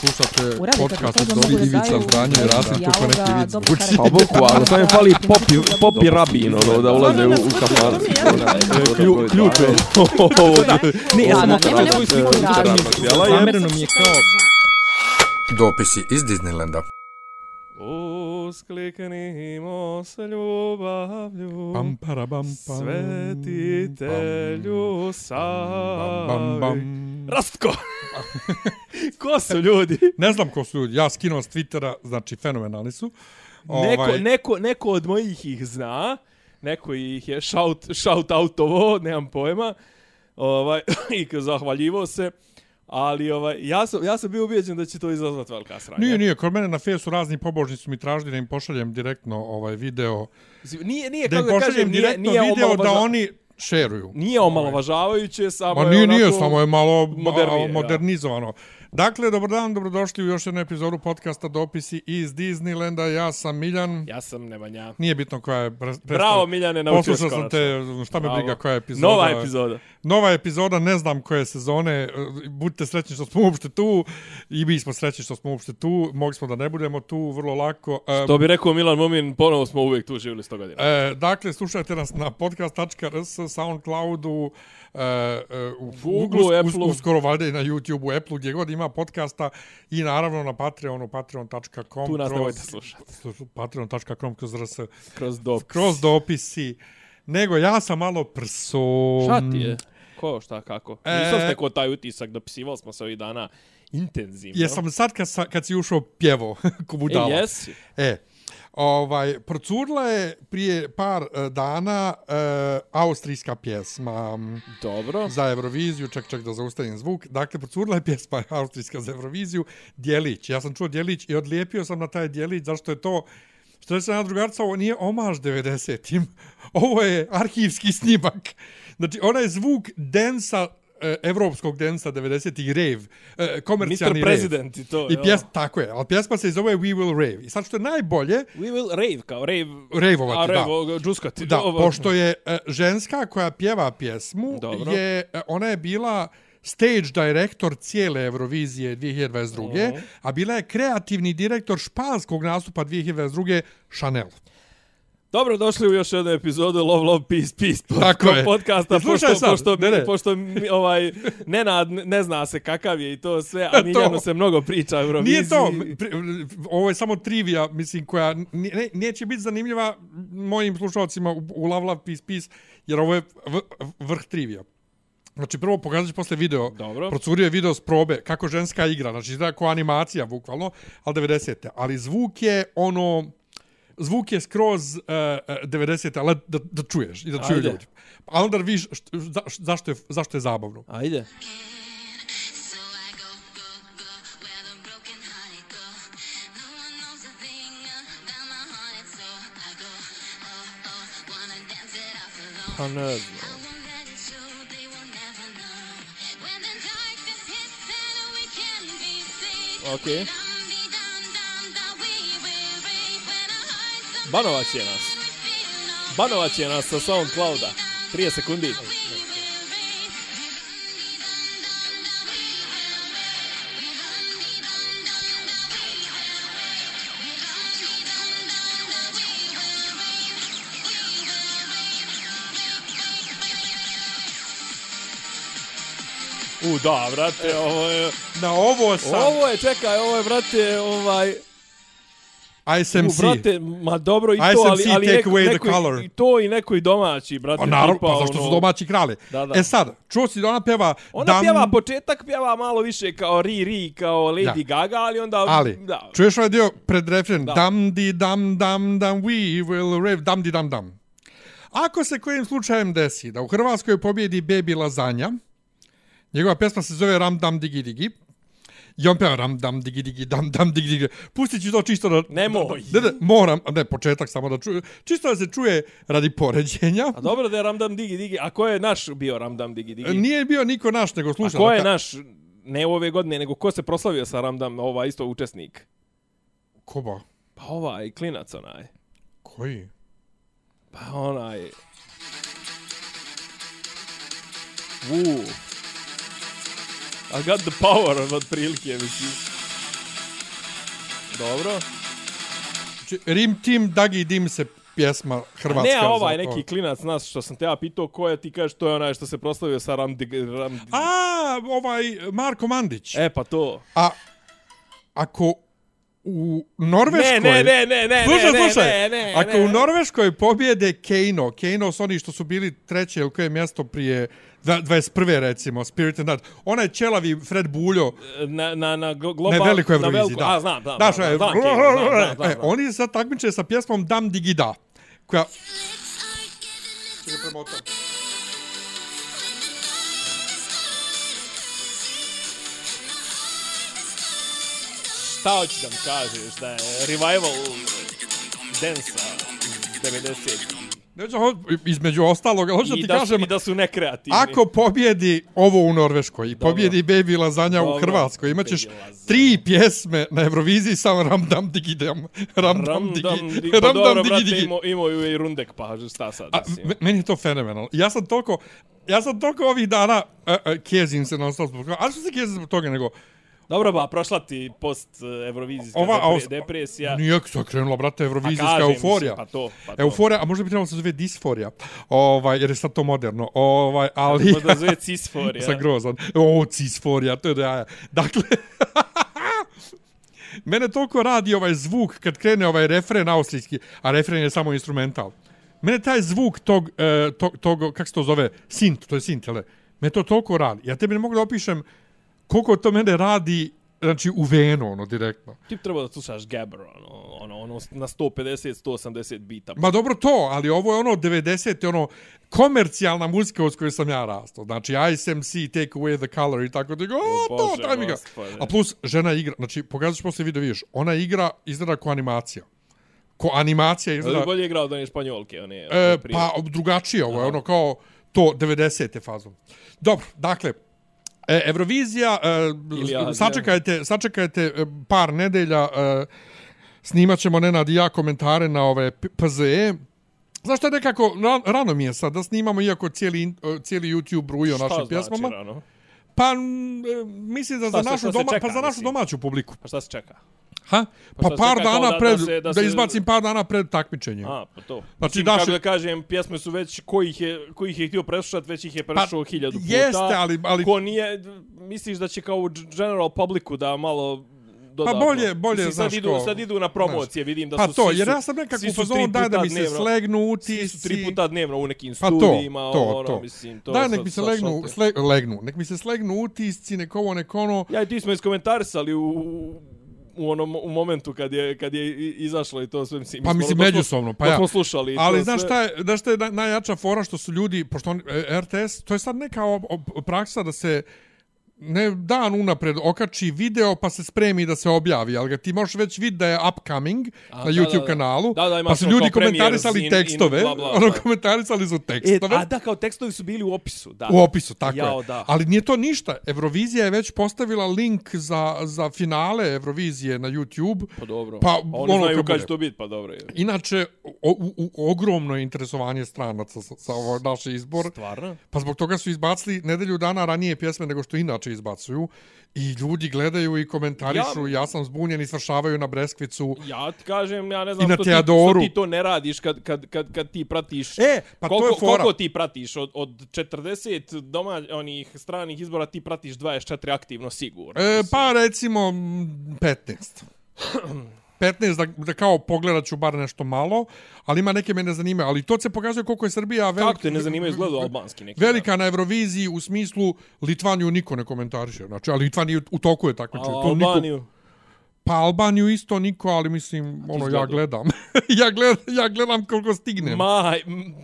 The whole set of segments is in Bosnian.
Slušate podcast od da Ivica i dijaloga, Rasim kako neki zvuči. karakter. Pa boku, ali sam je fali popi, popi rabin, ono, da ulaze u, u kafan. Klju, ključ je. Ne, ja sam svoju sliku mi je kao... Dopisi iz Disneylanda. Uskliknimo s ljubavlju, Pam, para, bam, pam. svetitelju Bam, bam, savi. Rastko! Ko su ljudi? Ne znam ko su ljudi. Ja skinuo s Twittera, znači fenomenalni su. Neko, Ovaj, neko, neko od mojih ih zna, neko ih je shout, shout outovo, nemam pojma, ovaj, i zahvaljivo se, ali ovaj, ja, sam, ja sam bio ubijeđen da će to izazvati velika sranja. Nije, nije, kod mene na fesu razni pobožnici mi tražili da im pošaljem direktno ovaj video. Nije, nije, Da kako da kažem, nije, direktno nije video da oni šeruju. Nije omalovažavajuće, samo Ma je nije, onako... nije, samo je malo modernije, modernizovano. Dakle, dobar dan, dobrodošli u još jednu epizodu podcasta Dopisi iz Disneylanda. Ja sam Miljan. Ja sam Nemanja. Nije bitno koja je... Pre, Bravo, Miljane, naučio Poslušao sam te, šta me Bravo. briga koja je epizoda. Nova epizoda. Nova epizoda, ne znam koje sezone. Budite srećni što smo uopšte tu. I mi smo srećni što smo uopšte tu. Mogli smo da ne budemo tu vrlo lako. E, To bi rekao Milan Mumin, ponovo smo uvijek tu živjeli 100 godina. E, dakle, slušajte nas na podcast.rs, Soundcloudu, e, e, u Googleu, us, us, Appleu. uskoro valjda i na YouTubeu, Apple, gdje god ima podcasta i naravno na Patreonu, patreon.com. Tu nas kroz- nemojte slušati. Patreon.com kroz rs, Kroz dop. kroz dopisi. Nego ja sam malo prso... Šta ti je? Ko, šta, kako? E- Nisam stekao taj utisak, dopisivali smo se ovih dana intenzivno. Jesam sad kad, kad si ušao pjevo, ko E, budala. jesi. E, ovaj, procurla je prije par e, dana e, austrijska pjesma Dobro. za Euroviziju, ček, ček da zaustavim zvuk. Dakle, procurla je pjesma austrijska za Euroviziju, Djelić. Ja sam čuo Djelić i odlijepio sam na taj Djelić, zašto je to Što je se na drugarca, ovo nije omaž 90-im, ovo je arhivski snimak. Znači, ona je zvuk densa, evropskog densa 90-ih, rave, e, komercijalni Mr. rave. President i to. I pjes, tako je, ali pjesma se zove We Will Rave. I sad što je najbolje, We will rave, kao rave. Raveovati, a, da. rave, džuskati. Da, ovo. pošto je e, ženska koja pjeva pjesmu, Dobro. je e, ona je bila stage director cijele Eurovizije 2022. Mhm. A bila je kreativni direktor španskog nastupa 2022. Chanel. Dobro, došli u još jednu epizodu Love, Love, Peace, Peace pod, Tako je. podcasta. I pošto, sad, pošto, ne, ne. pošto ovaj, Nenad ne zna se kakav je i to sve, a. Miljano se mnogo priča o Euroviziji. Nije to, pri- ovo je samo trivija, mislim, koja ne, ne- neće biti zanimljiva mojim slušalcima u, u Love Love Peace Peace, jer ovo je v, vrh trivija. Znači, prvo pokazat ću posle video. Dobro. Procurio je video s probe kako ženska igra. Znači, izgleda kao animacija, bukvalno, ali 90. Ali zvuk je ono... Zvuk je skroz uh, uh, 90. ali da, da čuješ i da čuju Ajde. ljudi. A onda viš št, za, zašto, je, zašto je zabavno. Ajde. So I go, go, Banovac je nas. Banovac je nas sa Soundclouda. 30 sekundi. U, da, brate, ovo je... Na ovo sam Ovo je, čekaj, ovo je, brate, ovaj... ISMC. U, brate, ma dobro i to, ISMC ali, ali take neko, away the neko, color. i to i neko i domaći, brate. A naravno, tipa, pa zašto su ono- domaći krali. Da, da. E sad, čuo si da ona pjeva... Ona dam, pjeva početak, pjeva malo više kao Ri Ri, kao Lady Da. Gaga, ali onda... Ali, da. čuješ ovaj dio pred refren? Da. Dam di dam dam dam we will rave dam di dam dam. Ako se kojim slučajem desi da u Hrvatskoj pobjedi Baby Lazanja, njegova pesma se zove Ram dam digi digi, Peva ram dam digi digi dam dam digi digi. Pustit ću to čisto da... Nemoj. Ne, ne, moram, ne, početak samo da čuje. Čisto da se čuje radi poređenja. A dobro da je Ramdam Digi Digi, a ko je naš bio Ramdam Digi Digi? Nije bio niko naš, nego a slušaj. ko je naš, ne ove godine, nego ko se proslavio sa Ramdam, ova isto učesnik? Ko ba? Pa ovaj, klinac onaj. Koji? Pa onaj... Woo. I got the power, od prilike, mislim. Dobro. Znači, Rim Team, Dagi Dim se pjesma hrvatska. ne, a ovaj za to. neki klinac nas što sam te ja pitao ko je, ti kažeš to je onaj što se proslavio sa Ramdi... Ramdi... A, ovaj, Marko Mandić. E, pa to. A ako u Norveškoj... Ne, ne, ne, ne, ne, Slušaj, ne, slušaj. ne, ne, ako ne. u Norveškoj pobjede Keino, Keino su oni što su bili treće ili koje mjesto prije 21. recimo, Spirit and That, onaj ćelavi Fred Buljo, Na, na, na glo- global... ne veliko na Euroviziji, veliko- da. A, znam, znam. Znaš, znam, e, znam, Kane, znam, znam, znam, znam. oni sad takmiče sa pjesmom Dam Digida, koja... Čekaj, premotam. Šta hoćeš da mi kažeš da je revival iz 90 Neću, između ostalog, hoću da ti da, kažem, I da su nekreativni. Ako pobjedi ovo u Norveškoj i pobjedi Baby Lazanja u. Hrvatskoj, imaćeš Baby Lazanja. tri pjesme na Euroviziji samo Ramdam Digidam. Ramdam Ram, Digi. dam, di, pa dobro, Digi brate, Digi. imao, i Rundek, pa šta sad, A, me- meni je to fenomenalno. Ja sam toliko, ja sam toliko ovih dana, uh, uh, kezim se non stop zbog toga, ali što se kezim zbog toga, nego, Dobro, ba, prošla ti post eh, Eurovizijska Ova, depre, depresija. nije se krenula, brate, Pa Eurovizijska kažem, euforija. mislim, Pa to, pa to. Euforija, a možda bi trebalo se zove disforija, ovaj, jer je sad to moderno, ovaj, ali... Možda zove cisforija. Sam grozan. O, cisforija, to je da ja. Dakle, mene toliko radi ovaj zvuk kad krene ovaj refren austrijski, a refren je samo instrumental. Mene taj zvuk tog, e, tog, tog kako se to zove, sint, to je sint, jel? Me to toliko radi. Ja tebi ne mogu da opišem koliko to mene radi znači u venu, ono, direktno. Ti bi trebao da slušaš Gabber, ono, ono, ono, na 150, 180 bita. Ma dobro to, ali ovo je ono 90. ono komercijalna muzika uz kojoj sam ja rastao. Znači ISMC, Take Away the Color i tako da ga, o, to, daj mi ga. A plus, žena igra, znači pokazaš posle video, vidiš, ona igra, izgleda ko animacija. Ko animacija Ali izgleda, bolje igrao od one španjolke, one e, prije. pa drugačije ovo je, ono kao to 90. fazom. Dobro, dakle, E, Eurovizija, e, sačekajte, sačekajte e, par nedelja, e, snimat ćemo Nenad i ja komentare na ove PZE. Znaš šta je nekako, ra- rano mi je sad da snimamo, iako cijeli, e, cijeli YouTube bruji o Šta našim znači, pjesmama. rano? Pa, e, mislim da Šta za se- našu, se doma, čeka, pa za našu mislim? domaću publiku. Pa šta se čeka? Ha? Pa, se par dana da- pred, da se- da da, se- izbacim par dana pred takmičenje. A, pa to. Znači, Znači, naši- kako da kažem, pjesme su već, ko ih je, ko ih je htio preslušat, već ih je prešao Pa, hiljadu puta. jeste, ali- ali- Ko nije, misliš da će kao general publiku da malo dodatno. bolje- bolje, Mislim, sad znaš, idu, ko- sad idu na promocije, vidim da Pa su to, svi jer su- ja sam nekako svi u su fazonu daj da mi se dnevno- slegnu Svi utisci. su tri puta dnevno u nekim Pa to, studijima, to, ono, to. mislim, to Daj, sad- nek mi se legnu, sle, legnu, nek mi se slegnu utisci, nek ovo, nek ono. Ja i ti smo iskomentarisali u, u onom u momentu kad je kad je izašlo i to sve mislim. Pa mislim, međusobno, pa ja. smo slušali Ali znaš sve. šta je, znaš šta je naj- najjača fora što su ljudi, pošto on, e, RTS, to je sad neka ob, ob, praksa da se ne dan unapred okači video pa se spremi da se objavi, ali ga ti možeš već vidjeti da je upcoming A, na da, YouTube da, da. kanalu, Da, da, pa su ljudi komentarisali in- in tekstove, bla, bla, ono da. komentarisali su E, tekstove. a da, kao tekstovi su bili u opisu, da. U opisu, tako Jao, je. da. Ali nije to ništa. Evrovizija je već postavila link za, za finale Evrovizije na YouTube. Pa dobro. Pa, a oni ono znaju kad kad bude. će to biti, pa dobro je. Inače, o, u, u, ogromno je interesovanje stranaca sa, sa ovo naš izbor. Stvarno? Pa zbog toga su izbacili nedelju dana ranije pjesme nego što inače izbacuju. I ljudi gledaju i komentarišu, ja, ja sam zbunjen i svršavaju na Breskvicu. Ja ti kažem, ja ne znam na što ti, što ti to ne radiš kad, kad, kad, kad ti pratiš... E, pa to koliko, je fora. Koliko ti pratiš? Od, od 40 doma, onih stranih izbora ti pratiš 24 aktivno sigurno. E, pa recimo mm, 15. 15 da, da kao pogledat ću bar nešto malo, ali ima neke mene zanimaju. Ali to se pokazuje koliko je Srbija velika. Kako te ne zanimaju izgledu albanski neki? Velika na Euroviziji u smislu Litvaniju niko ne komentariše. Znači, ali Litvaniju u toku je A takmičenje. To niko, Albaniju? pa Albaniju isto niko, ali mislim, ono, ja gledam. ja, gled, ja gledam koliko stignem. My, m-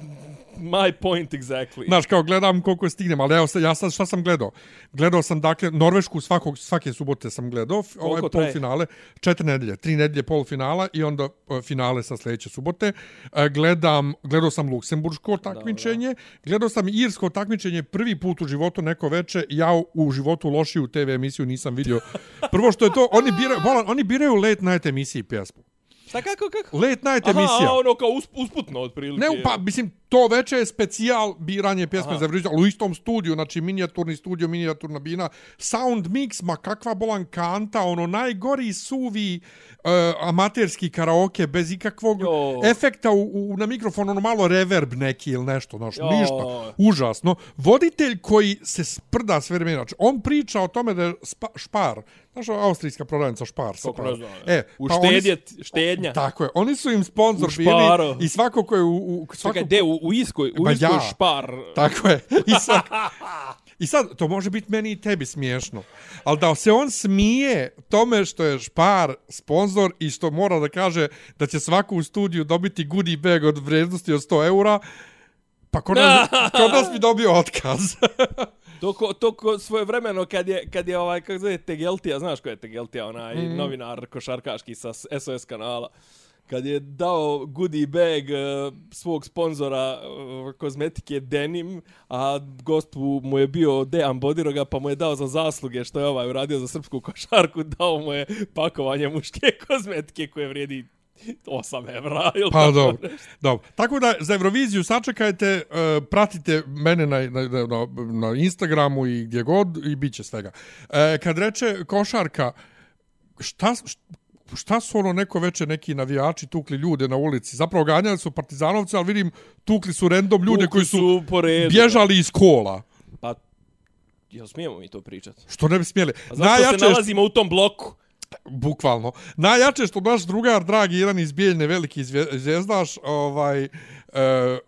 my point exactly. Znaš, kao gledam koliko stignem, ali evo, ja sad šta sam gledao? Gledao sam, dakle, Norvešku svakog, svake subote sam gledao, ovaj traje? polufinale, četiri nedelje, tri nedelje polufinala i onda e, finale sa sljedeće subote. E, Gledam, gledao sam Luksemburško takmičenje, gledao sam Irsko takmičenje prvi put u životu neko veče, ja u- životu lošiju TV emisiju nisam vidio. Prvo što je to, oni biraju, bolan, oni biraju late night emisiji pjesmu. Šta kako, kako? Late night Aha, emisija. ono kao usp, usputno otprilike. Ne, pa, mislim, to veče je specijal biranje pjesme za Euroviziju, ali u istom studiju, znači minijaturni studio, minijaturna bina, sound mix, ma kakva bolan kanta, ono najgori suvi uh, amaterski karaoke bez ikakvog Jo. efekta u, u, na mikrofon, ono malo reverb neki ili nešto, znaš, Jo. ništa, užasno. Voditelj koji se sprda sve vremena, znači, on priča o tome da je spa, špar, znaš, ova austrijska prodavnica špar. Kako ne znam. E, U pa oni su- štedjet, štednja. Tako je, oni su im sponsor U bili i svako ko je u, u svako Čekaj, de, u, u Iskoj, u Iskoj ja. špar. Tako je. I sad, I sad, to može biti meni i tebi smiješno. Ali da se on smije tome što je Špar sponsor i što mora da kaže da će svaku u studiju dobiti goodie bag od vrednosti od 100 eura, pa kod nas, kod nas bi dobio otkaz. To, ko, to ko svoje vremeno kad je, kad je ovaj, kako zove, Tegeltija, znaš ko je Tegeltija, onaj mm. novinar košarkaški sa SOS kanala, kad je dao goodie bag uh, svog sponzora uh, kozmetike Denim, a gost mu je bio Dejan Bodiroga, pa mu je dao za zasluge što je ovaj uradio za srpsku košarku, dao mu je pakovanje muške kozmetike koje vrijedi 8 evra. ili Pa tako dobro. nešto. dobro. Tako da za Euroviziju sačekajte, uh, pratite mene na, na, na, na Instagramu i gdje god i bit će svega. E, kad reče košarka, šta, šta su ono neko veče neki navijači tukli ljude na ulici? Zapravo ganjali su partizanovce, ali vidim tukli su random ljude Tukli koji su, su po redu, bježali iz kola. Pa, jel smijemo mi to pričati? Što ne bi smjeli. A zašto se nalazimo u tom bloku? bukvalno. Najjače što naš drugar, dragi jedan iz Bijeljne, veliki zvijezdaš, ovaj, e, e,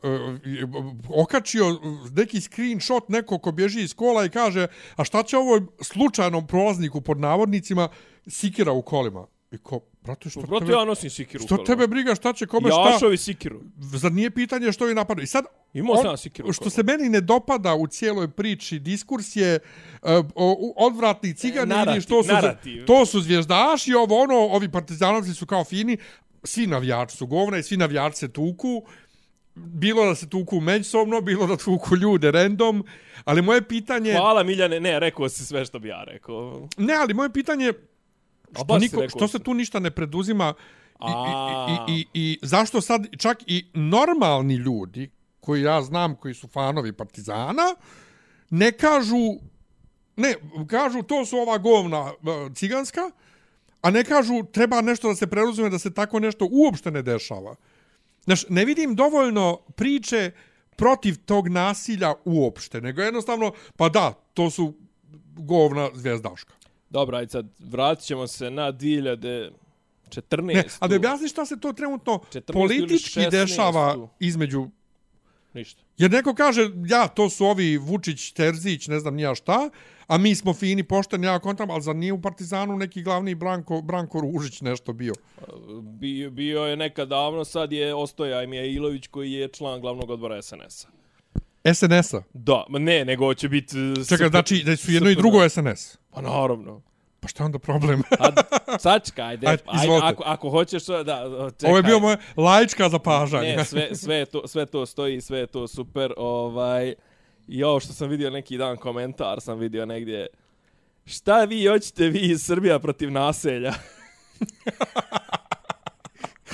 okačio neki screenshot neko ko bježi iz kola i kaže, a šta će ovoj slučajnom prolazniku pod navodnicima sikira u kolima? I ko, brate, što, Proto tebe, ja nosim sikiru. što tebe briga, šta će kome šta? Jašovi sikiru. Zar nije pitanje što je napadao? I sad, Imao sam ja sikiru što se meni ne dopada u cijeloj priči, diskurs je uh, odvratni cigani, E, narativ, vidiš, to su, narativ. to su zvijezdaši, ovo ono, ovi partizanovci su kao fini, svi navijači su govna i svi navijači se tuku, bilo da se tuku međusobno, bilo da tuku ljude random, ali moje pitanje... Hvala Miljane, ne, rekao si sve što bi ja rekao. Ne, ali moje pitanje A što, niko, što se tu ništa ne preduzima i, i, i, i, i zašto sad čak i normalni ljudi koji ja znam koji su fanovi Partizana ne kažu ne, kažu to su ova govna e, ciganska a ne kažu treba nešto da se preuzme da se tako nešto uopšte ne dešava. Znaš, ne vidim dovoljno priče protiv tog nasilja uopšte, nego jednostavno, pa da, to su govna zvijezdaška. Dobro, ajde sad, vratit ćemo se na 2014. Ne, a da objasni šta se to trenutno 14. ili politički 16. dešava između... Ništa. Jer neko kaže, ja, to su ovi Vučić, Terzić, ne znam nija šta, a mi smo fini, pošteni, ja kontam, ali zar nije u Partizanu neki glavni Branko, Branko Ružić nešto bio? Bio, bio je nekad davno, sad je Ostoja Ilović koji je član glavnog odbora SNS-a. SNS-a. Da, ma ne, nego će biti... Čekaj, znači da su jedno i drugo SNS. Pa naravno. Pa šta je onda problem? A, sačka, ajde, Ajde, ako, ako hoćeš, da, čekaj. Ovo je bio moje laička zapažanje. Ne, sve, sve, to, sve to stoji, sve je to super. Ovaj, I ovo što sam vidio neki dan komentar, sam vidio negdje. Šta vi hoćete vi iz Srbija protiv naselja?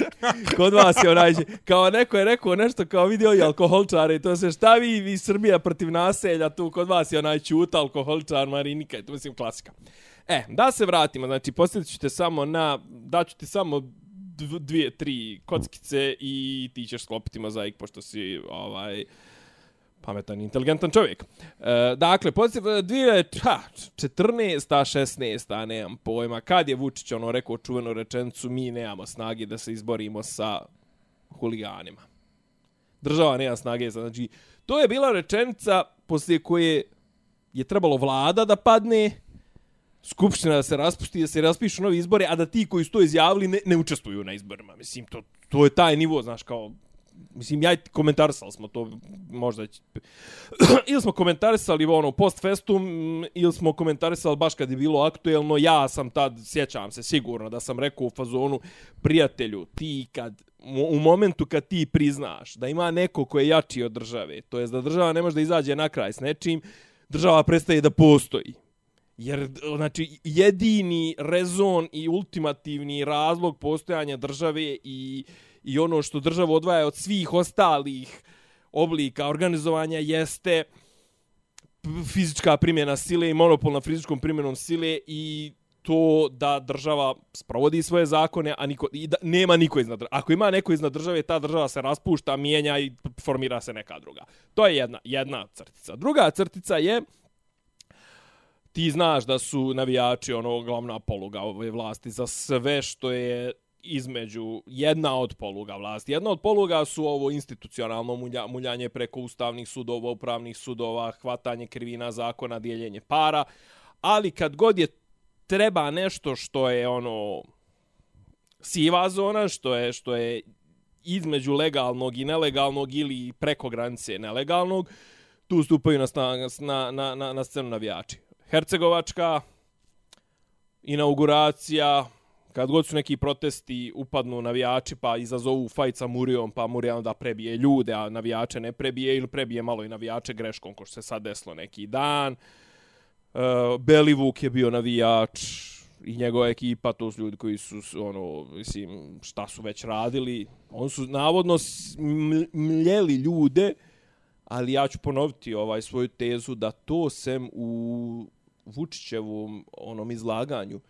Kod vas je onaj, kao neko je rekao nešto kao vidio i alkoholčare i to se šta vi, vi Srbija protiv naselja, tu kod vas je onaj čuta alkoholčar Marinika i to mislim klasika. E, da se vratimo, znači posjetit ću te samo na, daću ti samo dvije, tri kockice i ti ćeš sklopiti mozaik pošto si ovaj pametan i inteligentan čovjek. E, dakle, podsjet, dvije, ha, 14. 16. nemam pojma. Kad je Vučić ono rekao čuvenu rečenicu, mi nemamo snage da se izborimo sa huliganima. Država nema snage. Znači, to je bila rečenica poslije koje je trebalo vlada da padne, skupština da se raspusti, da se raspišu novi izbori, a da ti koji su to izjavili ne, ne učestvuju na izborima. Mislim, to, to je taj nivo, znaš, kao Mislim, ja i komentarisali smo to, možda će... ili smo komentarisali ono post festum, ili smo komentarisali baš kad je bilo aktuelno. Ja sam tad, sjećam se sigurno da sam rekao u fazonu, prijatelju, ti kad, u momentu kad ti priznaš da ima neko ko je jači od države, to jest da država ne može da izađe na kraj s nečim, država prestaje da postoji. Jer, znači, jedini rezon i ultimativni razlog postojanja države i, i ono što država odvaja od svih ostalih oblika organizovanja jeste fizička primjena sile i monopol na fizičkom primjenom sile i to da država sprovodi svoje zakone, a niko, i da nema niko iznad države. Ako ima neko iznad države, ta država se raspušta, mijenja i formira se neka druga. To je jedna, jedna crtica. Druga crtica je ti znaš da su navijači ono glavna poluga ove vlasti za sve što je između jedna od poluga vlasti. Jedna od poluga su ovo institucionalno mulja, muljanje preko ustavnih sudova, upravnih sudova, hvatanje krivina zakona, dijeljenje para, ali kad god je treba nešto što je ono siva zona, što je što je između legalnog i nelegalnog ili preko granice nelegalnog, tu stupaju na, na, na, na, na scenu navijači. Hercegovačka, inauguracija, kad god su neki protesti upadnu navijači pa izazovu fajt sa Murijom pa Murija onda prebije ljude, a navijače ne prebije ili prebije malo i navijače greškom ko što se sad desilo neki dan. Uh, Belivuk je bio navijač i njegova ekipa, to su ljudi koji su, ono, mislim, šta su već radili. Oni su navodno mljeli ljude, ali ja ću ponoviti ovaj svoju tezu da to sem u Vučićevom onom izlaganju,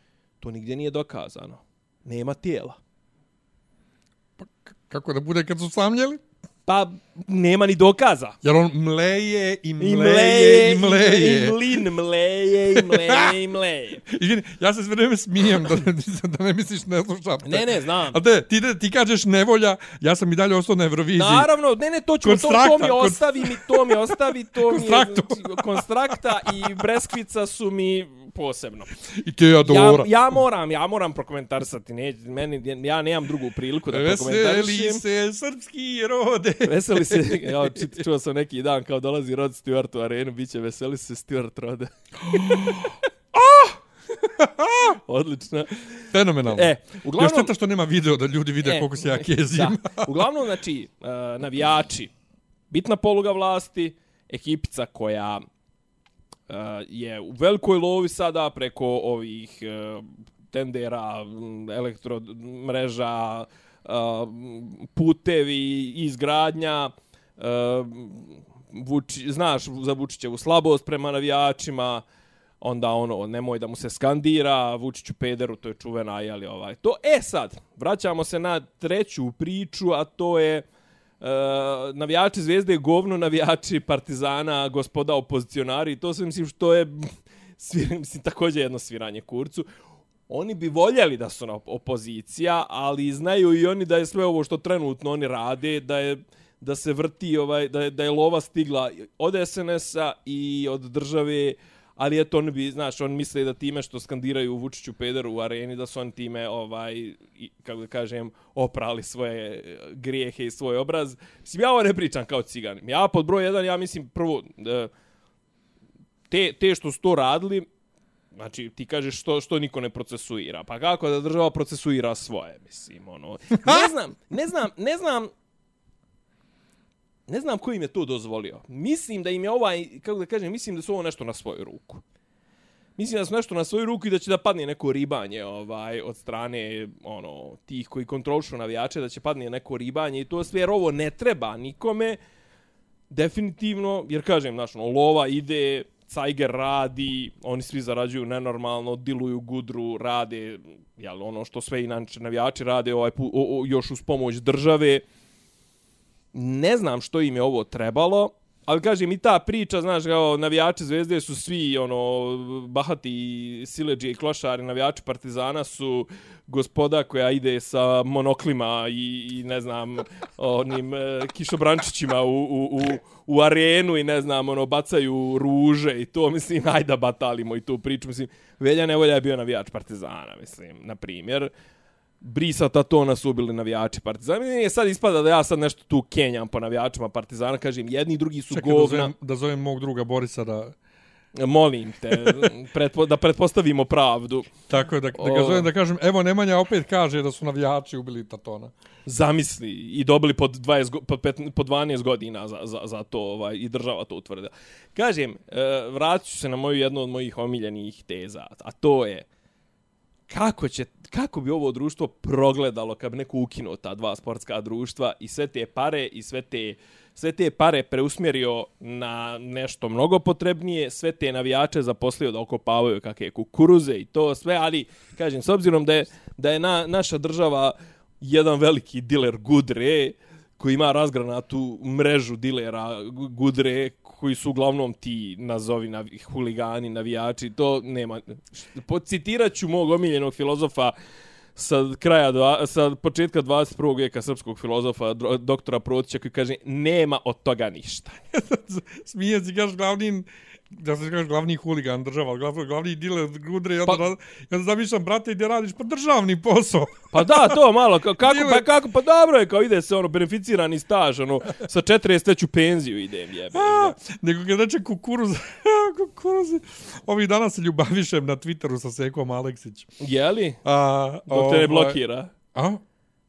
to nigdje nije dokazano. Nema tijela. Pa kako da bude kad su samljeli? Pa nema ni dokaza. Jer on mleje i mleje i mleje. I mlin mleje i mleje i mleje. Izvini, ja se sve vreme smijem da, da ne misliš ne slušam. Ne, ne, znam. A te, ti, ti kažeš nevolja, ja sam i dalje ostao na Euroviziji. Naravno, ne, ne, to ćemo, to, to mi ostavi, mi, to mi ostavi, to mi je, konstrakta i Breskvica su mi posebno. I te adora. Ja, ja moram, ja moram prokomentarisati, ne, meni, ja nemam drugu priliku da prokomentarišem. Veseli se srpski rode. Veseli se, ja čuo sam neki dan kao dolazi Rod Stewart u arenu, bit će veseli se Stewart rode. Odlično. Fenomenalno. E, uglavnom... Još to što nema video da ljudi vide e, koliko se ja kezim. Da. Uglavnom, znači, uh, navijači, bitna poluga vlasti, ekipica koja uh, je u velikoj lovi sada preko ovih uh, tendera, elektromreža, uh, eh, putevi, izgradnja, uh, Vuči, znaš za Vučićevu slabost prema navijačima, onda ono, nemoj da mu se skandira, Vučiću pederu, to je čuvena, jeli ovaj. To, e sad, vraćamo se na treću priču, a to je uh, Eh, navijači Zvezde govno, navijači Partizana, gospoda opozicionari, to se mislim što je svir, mislim, također jedno sviranje kurcu. Oni bi voljeli da su na opozicija, ali znaju i oni da je sve ovo što trenutno oni rade, da je da se vrti ovaj da je, da je lova stigla od SNS-a i od države ali eto on bi znaš on misle da time što skandiraju Vučiću pederu u areni da su on time ovaj kako da kažem oprali svoje grijehe i svoj obraz mislim ja ovo ne pričam kao cigan ja pod broj 1 ja mislim prvo te te što su to radili Znači, ti kažeš što, što niko ne procesuira. Pa kako da država procesuira svoje, mislim, ono. Ne znam, ne znam, ne znam, ne znam ko im je to dozvolio. Mislim da im je ovaj, kako da kažem, mislim da su ovo nešto na svoju ruku. Mislim da su nešto na svoju ruku i da će da padne neko ribanje ovaj od strane ono tih koji kontrolišu navijače da će padne neko ribanje i to sve jer ovo ne treba nikome definitivno jer kažem znaš, ono, lova ide Cajger radi, oni svi zarađuju nenormalno, diluju gudru, rade, jel, ono što sve inače navijači rade ovaj, o, o, još uz pomoć države ne znam što im je ovo trebalo, ali kažem i ta priča, znaš, kao navijači Zvezde su svi ono bahati sileđe i klošari, navijači Partizana su gospoda koja ide sa monoklima i, i ne znam, onim e, kišobrančićima u, u, u, u arenu i ne znam, ono, bacaju ruže i to, mislim, ajde batalimo i tu priču, mislim, Velja Nevolja je bio navijač Partizana, mislim, na primjer brisa Tatona su ubili navijači Partizana. Nije sad ispada da ja sad nešto tu kenjam po navijačima Partizana, kažem, jedni i drugi su Čekaj, govna. Da zovem, da zovem mog druga Borisa da... Molim te, pretpo, da pretpostavimo pravdu. Tako je, da, da ga zovem da kažem, evo Nemanja opet kaže da su navijači ubili Tatona. Zamisli, i dobili pod, 20, pod, pet, pod 12 godina za, za, za to, ovaj, i država to utvrda. Kažem, e, vratit se na moju jednu od mojih omiljenih teza, a to je, kako će, kako bi ovo društvo progledalo kad bi neko ukinuo ta dva sportska društva i sve te pare i sve te sve te pare preusmjerio na nešto mnogo potrebnije, sve te navijače zaposlio da okopavaju kakve kukuruze i to sve, ali kažem, s obzirom da je, da je na, naša država jedan veliki diler Gudre, koji ima razgranatu mrežu dilera Gudre, koji su uglavnom ti nazovi navi, huligani, navijači, to nema. Pocitirat ću mog omiljenog filozofa sa kraja dva, sa početka 21. vijeka srpskog filozofa doktora Protića koji kaže nema od toga ništa. Smije se, kažeš glavni, da se kažeš glavni huligan država, glavni, glavni diler gudre, Pa- pa, ja zamišljam, brate, gdje radiš? Pa državni posao. Pa da, to malo, ka- kako, Dile- pa kako, pa dobro je, kao ide se ono, beneficirani staž, ono, sa 40 već u penziju idem, jebe. A, nego kad reče kukuruz, kukuruz, ovih dana se ljubavišem na Twitteru sa Sekom Aleksić. Jeli? A, Dok te ne ovaj, blokira. A?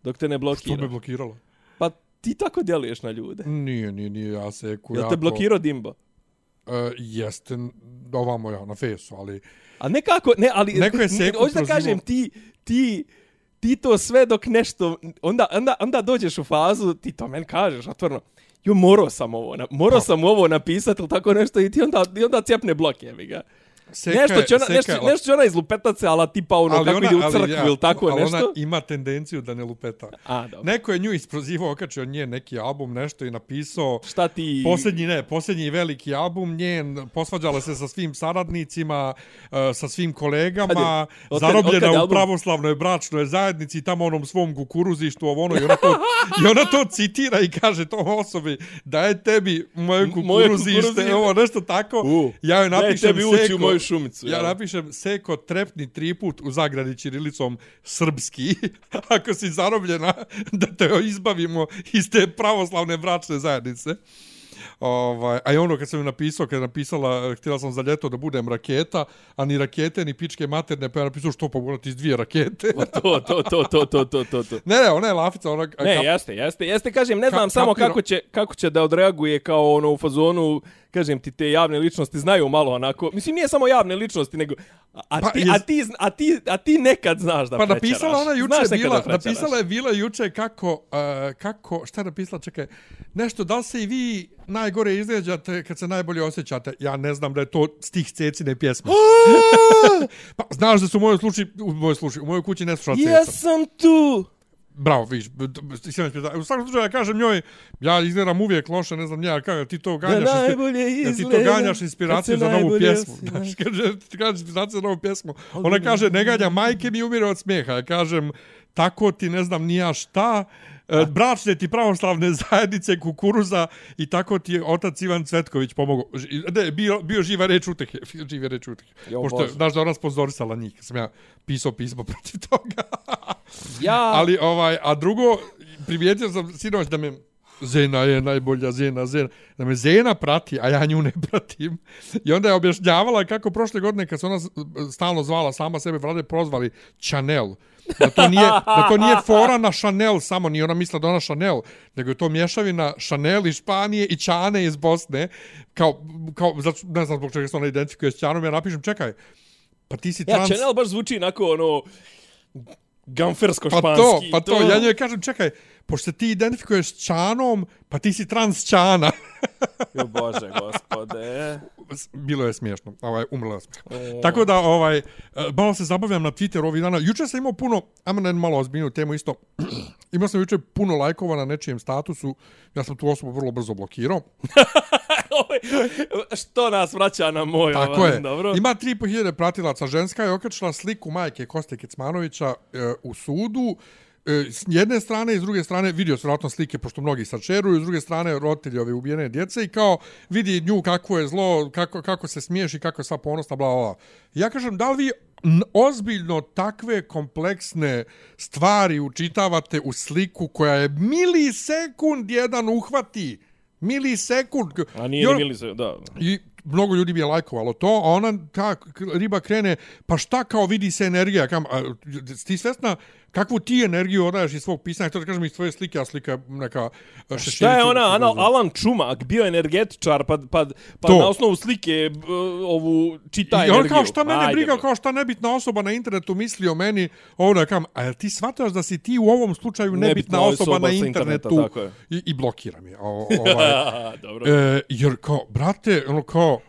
Dok te ne Što blokira. me blokiralo? Pa ti tako djeluješ na ljude. Nije, nije, nije, ja Seku Jel jako... te blokirao Dimbo? E, jeste, ovamo ja, na fesu, ali... A nekako, ne, ali... Neko je Seku Hoću da kažem, ti, ti, ti to sve dok nešto... Onda, onda, onda dođeš u fazu, ti to meni kažeš, otvorno, jo, morao sam ovo, na, morao Pa. sam ovo napisati ili tako nešto i ti onda, i onda cijepne blok, jebi ga. Seka Nešto će ona, Seka nešto, nešto će ona izlupetat se, ali tipa ono, ali kako ona- ide u ali crkvu ja, ili tako ali nešto. ona ima tendenciju da ne lupeta. A, dobro. Neko je nju isprozivao, okačio nje neki album, nešto i napisao... Šta ti... Posljednji ne, posljednji veliki album njen, posvađala se sa svim saradnicima, e, sa svim kolegama, je- otkad- zarobljena otkad u album? pravoslavnoj bračnoj zajednici, tamo onom svom kukuruzištu, ovo ono, i ona to, i ona to citira i kaže to osobi, da je tebi moje M- moje kukuruzište, kukuruzište. ovo nešto tako, U, ja joj napišem tebi ući Seko, u moju šumicu, ja jel? napišem Seko trepni triput u zagradi Čirilicom srpski, ako si zarobljena, da te izbavimo iz te pravoslavne bračne zajednice. Ovaj, a i ono kad sam ju napisao, kad je napisala, htjela sam za ljeto da budem raketa, a ni rakete, ni pičke materne, pa je napisao što pa ti iz dvije rakete. Pa to, to, to, to, to, to, to, to. ne, ne, ona je lafica, ona... Ne, kap- jeste, jeste, jeste, kažem, ne znam Ka- samo kapiro- kako će, kako će da odreaguje kao ono u fazonu, kažem ti, te javne ličnosti znaju malo onako, mislim nije samo javne ličnosti, nego, a, a, Pa ti, jes- a, ti, a, ti, a ti nekad znaš da Pa prečeraš. napisala ona juče Znaš bila, da napisala je bila juče kako, uh, kako, šta je napisala, čekaj, nešto, da se i vi najgore izređate kad se najbolje osjećate? Ja ne znam da je to stih Cecine pjesme. pa znaš da su u mojoj slučaju, u mojoj slučaju, u mojoj kući ne sluša Ceca. Jesam tu! Bravo, viš, u svakom slučaju ja kažem njoj, ja izgledam uvijek loše, ne znam, ja kažem, ti to ganjaš, Da najbolje da ti to ganjaš inspiraciju za novu pjesmu. Znaš, kaže, ti kažeš inspiraciju za novu pjesmu. Ona kaže, ne ganjam majke mi umire od smijeha. Ja kažem, tako ti ne znam nija šta, bračne ti pravoslavne zajednice kukuruza i tako ti je otac Ivan Cvetković pomogao. Ne, bio, bio živa reč utehe. Živa reč utehe. Jo, Pošto, Bože. znaš da ona sponzorisala njih. Sam ja pisao pismo protiv toga. Ja, Ali ovaj, a drugo, primijetio sam sinoć da me Zena je najbolja, Zena, Zena. Da me Zena prati, a ja nju ne pratim. I onda je objašnjavala kako prošle godine kad se ona stalno zvala sama sebe, vlade prozvali Chanel. Da to nije, da to nije fora na Chanel samo, ni ona misla da ona Chanel, nego je to mješavina Chanel iz Španije i Čane iz Bosne. Kao, kao ne znam zbog čega se ona identifikuje s Čanom, ja napišem, čekaj, pa ti si ja, trans... Chanel baš zvuči onako ono, gamfersko Pa španski. to, pa to, ja njoj kažem, čekaj, pošto ti identifikuješ s Čanom, pa ti si trans Čana. Jo, Bože, gospode. Bilo je smiješno, ovaj, umrla je smiješno. Tako da, ovaj, e, malo se zabavljam na Twitteru ovih dana. Juče sam imao puno, ajmo na malo ozbiljnu temu isto, imao sam juče puno lajkova na nečijem statusu, ja sam tu osobu vrlo brzo blokirao. Ovaj, Što nas vraća na moj, Tako ovaj, je. dobro. Ima 3.500 pratilaca. Ženska je okačila sliku majke Koste Kecmanovića e, u sudu. E, s jedne strane i s druge strane vidio se vjerojatno slike pošto mnogi sačeruju, s druge strane roditelji ove ubijene djece i kao vidi nju kako je zlo, kako, kako se smiješ i kako je sva ponosna, bla, bla. Ja kažem, da li vi ozbiljno takve kompleksne stvari učitavate u sliku koja je milisekund jedan uhvati? Milisekund. A nije ni on- Milise, da. I mnogo ljudi bi je lajkovalo to, a ona, ta riba krene, pa šta kao vidi se energija, kam, a, ti svesna kakvu ti energiju odaješ iz svog pisanja, to da kažem iz tvoje slike, a slika je neka Šta je ona, Ana, Alan Čumak, bio energetičar, pa, pa, pa To. na osnovu slike b, ovu čita I on energiju. kao šta mene Ajde, briga, kao šta nebitna osoba na internetu misli o meni, ovo da kam, a jel ti shvataš da si ti u ovom slučaju nebitna, Nebitna osoba, osoba na internetu je. i, i blokira mi. O, ovaj, Dobro. e, jer kao, brate, ono kao,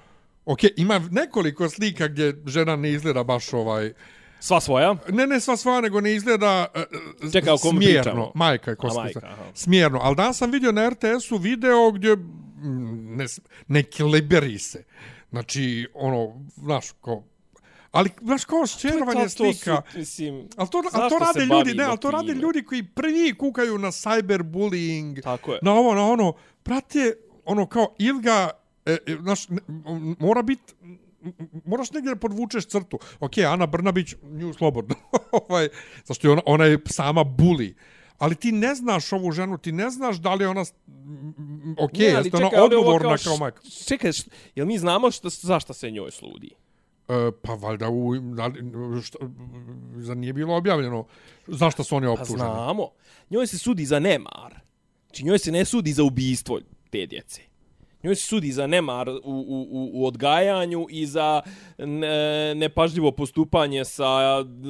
ok, ima nekoliko slika gdje žena ne izgleda baš ovaj, Sva svoja? ne, ne sva sva, nego ne izgleda e, Čekaj, smjerno. pričamo? Majka je A, koska. majka, aha. Smjerno. Ali danas sam vidio na RTS-u video gdje mm, ne, ne kiliberi se. Znači, ono, znaš, ko... Ali, znaš, kao šćerovanje slika... Su, mislim, Ali to, ali zašto to rade ljudi, ne, ali to rade ljudi koji prvi kukaju na cyberbullying, Tako je. na ovo, na ono, prate, ono kao, ili ga, e, e, znaš, mora biti, moraš negdje da podvučeš crtu. Ok, Ana Brnabić, nju slobodno, ovaj, zašto je ona, ona je sama buli. Ali ti ne znaš ovu ženu, ti ne znaš da li je ona, ok, Ne, jeste ona čekaj, ovo odgovorna š- kao majka. Čekaj, š- jel mi znamo šta, zašto se njoj sludi? E, pa valjda, u, da, šta, za nije bilo objavljeno zašto su oni Pa optuženi. znamo. Njoj se sudi za nemar. Znači njoj se ne sudi za ubijstvo te djece. Njoj se sudi za nemar u, u, u, u odgajanju i za ne, nepažljivo postupanje sa d-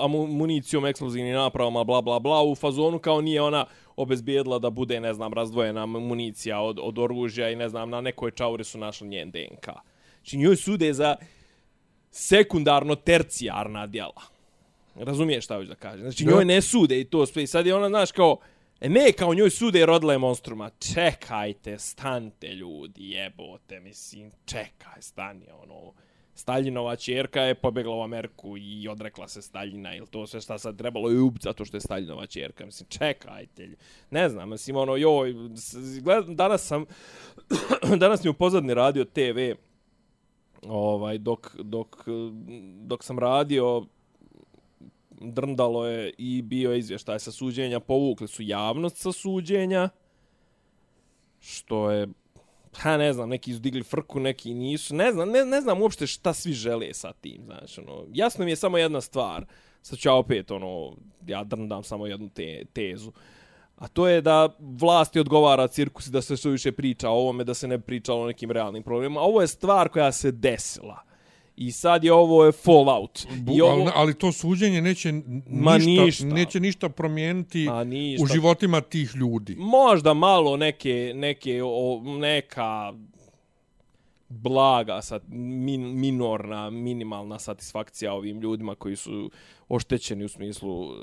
amu- municijom, eksplozivnim napravama, bla, bla, bla, u fazonu kao nije ona obezbijedila da bude, ne znam, razdvojena municija od, od oružja i ne znam, na nekoj čauri su našli njen DNK. Znači njoj sude za sekundarno tercijarna djela. Razumiješ šta hoću da kažem? Znači, njoj ne sude i to sve. I sad je ona, znaš, kao, e ne, kao njoj sude i rodila je monstruma. Čekajte, stante ljudi, jebote, mislim, čekaj, stani, ono, Staljinova čerka je pobjegla u Ameriku i odrekla se Staljina ili to sve šta sad trebalo je ubiti zato što je Staljinova čerka. Mislim, čekajte. Ne znam, mislim, ono, joj, gled, danas sam, danas mi u pozadni radio TV, ovaj, dok, dok, dok sam radio, drndalo je i bio je izvještaj sa suđenja, povukli su javnost sa suđenja, što je, ha ne znam, neki izdigli frku, neki nisu, ne znam, ne, ne znam uopšte šta svi žele sa tim, znači, ono, jasno mi je samo jedna stvar, sad ću ja opet, ono, ja drndam samo jednu te, tezu, a to je da vlasti odgovara cirkus i da se što više priča o ovome, da se ne pričalo o nekim realnim problemima. Ovo je stvar koja se desila. I sad je ovo je fallout. I ovo, ali, ali to suđenje neće ništa, ništa. neće ništa promijeniti Ma ništa. u životima tih ljudi. možda malo neke, neke o, neka blaga, sat, min, minorna, minimalna satisfakcija ovim ljudima koji su oštećeni u smislu e,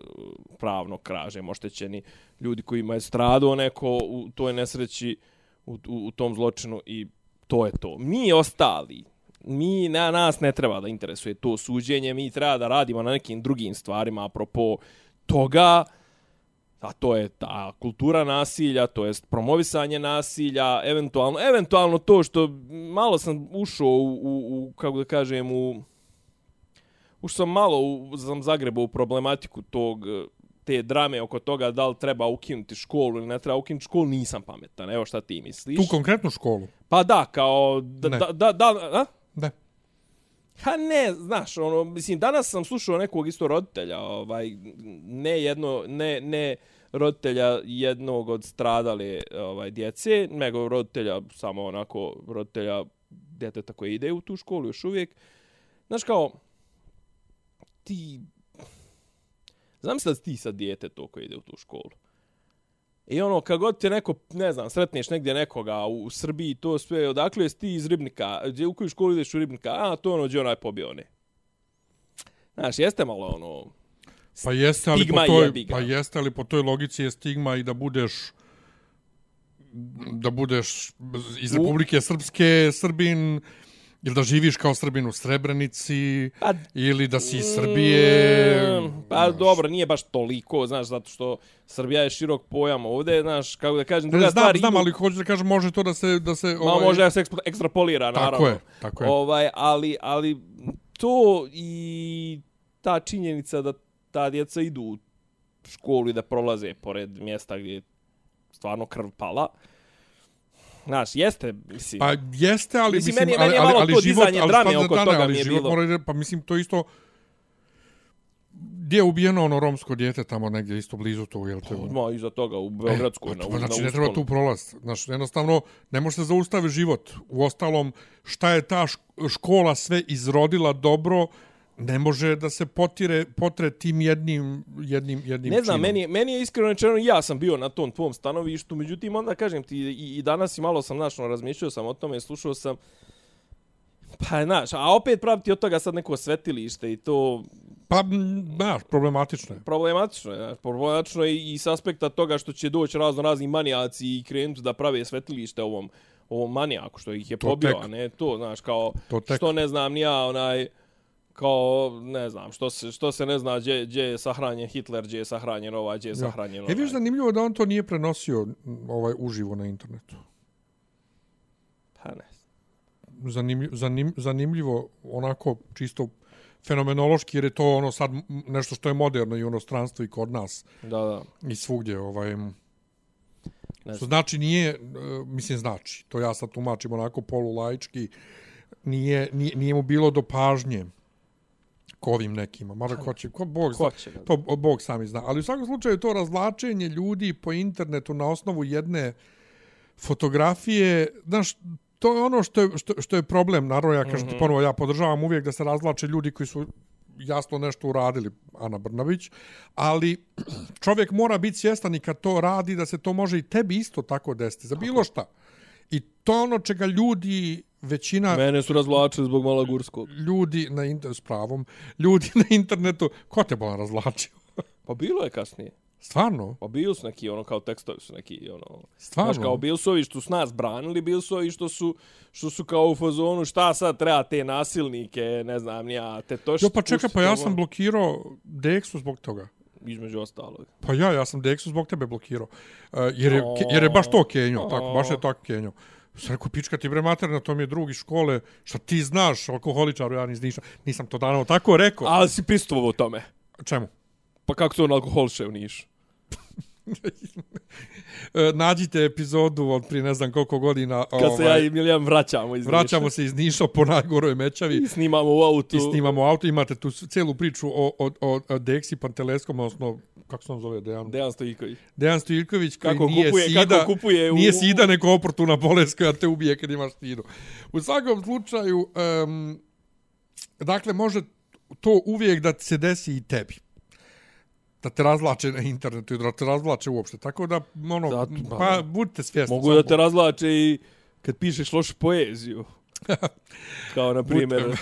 pravnog kražem, oštećeni ljudi kojima je stradao neko u toj nesreći, u, u, u tom zločinu i to je to. Mi ostali, mi, na nas ne treba da interesuje to suđenje, mi treba da radimo na nekim drugim stvarima apropo toga, a to je ta kultura nasilja, to jest promovisanje nasilja, eventualno, eventualno to što malo sam ušao u, u, u kako da kažem, u ušao sam malo u, sam zagrebao u problematiku tog te drame oko toga da li treba ukinuti školu ili ne treba ukinuti školu, nisam pametan. Evo šta ti misliš. Tu konkretnu školu. Pa da, kao da, Ne. da, da, da, a? Ha ne, znaš, ono, mislim, danas sam slušao nekog isto roditelja, ovaj, ne jedno, ne, ne roditelja jednog od stradale ovaj, djece, nego roditelja, samo onako, roditelja djeteta koje ide u tu školu još uvijek. Znaš, kao, ti, znam se da ti sad dijete to koje ide u tu školu. I ono, kad god te neko, ne znam, sretneš negdje nekoga u Srbiji, to sve, odakle jesi ti iz Ribnika, gdje u koju školu ideš u Ribnika, a to ono, gdje onaj pobio ne. Znaš, jeste malo ono, Pa jeste, ali Stigma po toj, jebi ga. pa jeste, ali po toj logici je stigma i da budeš da budeš iz U- Republike Srpske Srbin ili da živiš kao Srbin u Srebrenici Pa- ili da si iz Srbije. Mm, Pa dobro, nije baš toliko, znaš, zato što Srbija je širok pojam ovdje, znaš, kako da kažem, druga znam, stvar, znam, idu- ali hoću da kažem, može to da se... Da se Ma može da se ekstrapolira, Tako naravno. je, tako je. Ovaj, ali, ali to i ta činjenica da ta djeca idu u školu i da prolaze pored mjesta gdje je stvarno krv pala, Znaš, jeste, mislim. Pa jeste, ali Mislim, mislim, meni ali, meni je ali, malo ali, to život, ali drame oko da- toga ali mi je život bilo. mora pa mislim to isto gdje je ubijeno ono romsko dijete tamo negdje isto blizu to, jel te? Ma, iza toga, u Beogradskoj, na, Pa, na znači, ne treba tu prolaz. Znači, jednostavno, ne može se zaustaviti život. U ostalom, šta je ta šk- škola sve izrodila dobro, ne može da se potire, potre tim jednim, jednim, jednim Ne znam, činom. meni, meni je iskreno rečeno, ja sam bio na tom tvom stanovištu, međutim, onda kažem ti, i, i danas i malo sam, znaš, ono, razmišljao sam o tome, slušao sam, pa, znaš, a opet praviti od toga sad neko svetilište i to Pa, znaš, problematično je. problematično je, znaš, problematično je i s aspekta toga što će doći razno razni manijaci i krenuti da prave svetilište ovom, ovom manijaku što ih je To pobio, tek. a ne to, znaš, kao, To tek. što ne znam, nija onaj, kao, ne znam, što se, što se ne zna gdje, gdje je sahranjen Hitler, gdje je sahranjen ovaj, gdje je sahranjen ovaj. E, viš zanimljivo da on to nije prenosio ovaj uživo na internetu. Pa ne. Zanimljivo, zanim, zanimljivo onako čisto fenomenološki, jer je to ono sad nešto što je moderno i u inostranstvu i kod nas Da, da. i svugdje. Ovaj, Ne Što znači nije, e, mislim znači, to ja sad tumačim onako polulaički, nije, nije, nije mu bilo do pažnje ovim nekima. Mada ko će, ko Bog zna, to Bog sami zna. Ali u svakom slučaju to razvlačenje ljudi po internetu na osnovu jedne fotografije, znaš, to je ono što je, što, što je problem. Naravno, ja kažem ti ponovo, ja podržavam uvijek da se razvlače ljudi koji su jasno nešto uradili, Ana Brnabić, ali čovjek mora biti svjestan i kad to radi, da se to može i tebi isto tako desiti, za bilo šta. I to ono čega ljudi, većina Mene su razvlačili zbog Malagurskog. ljudi na internetu, s pravom, ljudi na internetu, ko te bolan razvlačio? Pa bilo je kasnije. Stvarno? Pa bili su neki, ono, kao tekstovi su neki, ono... Stvarno? Znaš, kao bili su ovi što su nas branili, bili su ovi što su, što su kao u fazonu, šta sad treba te nasilnike, ne znam, nija, te to što... Jo, pa čekaj, pa ja sam blokirao Dexu zbog toga. Između ostalog. Pa ja, ja sam Dexu zbog tebe blokirao. Uh, jer, je, jer je baš to Kenjo, tako, baš je tako Kenjo. Sam rekao, pička ti bre materna, to mi je drugi škole, šta ti znaš, alkoholičaru, ja nis, nisam, nisam to dano tako rekao. Ali si pristovao tome. Čemu? Pa kako se on alkoholše u Nišu? E, nađite epizodu od prije ne znam koliko godina. Kad se ja i Miljan vraćamo iz vraćamo se iz Niša po najgoroj mećavi. I snimamo u autu. I snimamo auto, imate tu cijelu priču o, o, o, o Deksi Panteleskom, odnosno, kako se on zove, Dejan? Dejan Stojiković. Dejan Stojilković koji Kako nije kupuje- sida, kako kupuje u- nije sida neko oportuna bolest koja te ubije kad imaš stidu. U svakom slučaju, um, dakle, može to uvijek da se desi i tebi. Da te razvlače na internetu i da te razvlače uopšte. Tako da, ono, Zato, pa- pa budite svjesni. Mogu da te razvlače i kad pišeš lošu poeziju. Kao, na primjer,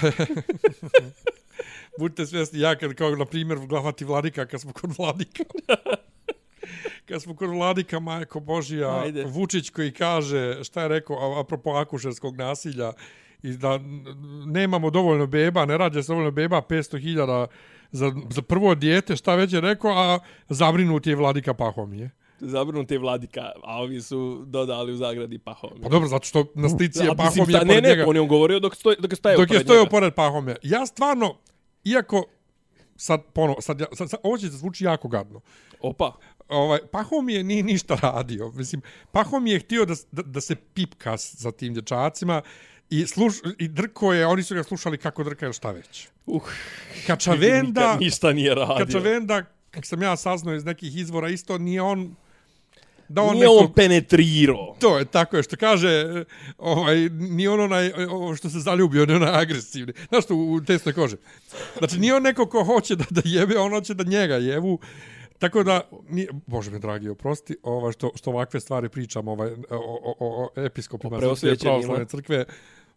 Budite svjesni, ja kad, kao na primjer, glavati Vladika, kad smo kod Vladika. kad smo kod Vladika, majko Božija, Ajde. Vučić koji kaže, šta je rekao, apropo akušerskog nasilja, i da nemamo dovoljno beba, ne rađe se dovoljno beba, 500.000 za, za prvo dijete, šta već je rekao, a zabrinut je Vladika Pahomije. zabrnuti je vladika, a ovi su dodali u zagradi pahom. Pa dobro, zato što na slici je A, mislim, Pahomije šta, pored ne, njega. ne, on je govorio dok, stoj, dok je stajao dok je pored stojao njega. pored Pahomija. Ja stvarno, iako, sad, ponovo, sad, ja, sad, sad, ovo će da zvuči jako gadno. Opa, Ovaj, Pahomije nije ništa radio. Mislim, Pahomije je htio da, da, da se pipka za tim dječacima i, sluš, i drko je, oni su ga slušali kako drkaju šta već. uh, Kačavenda, nikad ništa nije radio. Kačavenda, kak sam ja saznao iz nekih izvora, isto nije on da on Nije nekog, on penetrirao. To je tako je što kaže ovaj ni on onaj ovo što se zaljubio, ne onaj agresivni. Znaš što u tesnoj koži. Znači nije on neko ko hoće da da jebe, on hoće da njega jevu. Tako da, nije, bože me dragi, oprosti, ovaj, što, što ovakve stvari pričam ovaj, o, o, o, episkopima Srpske pravoslavne crkve,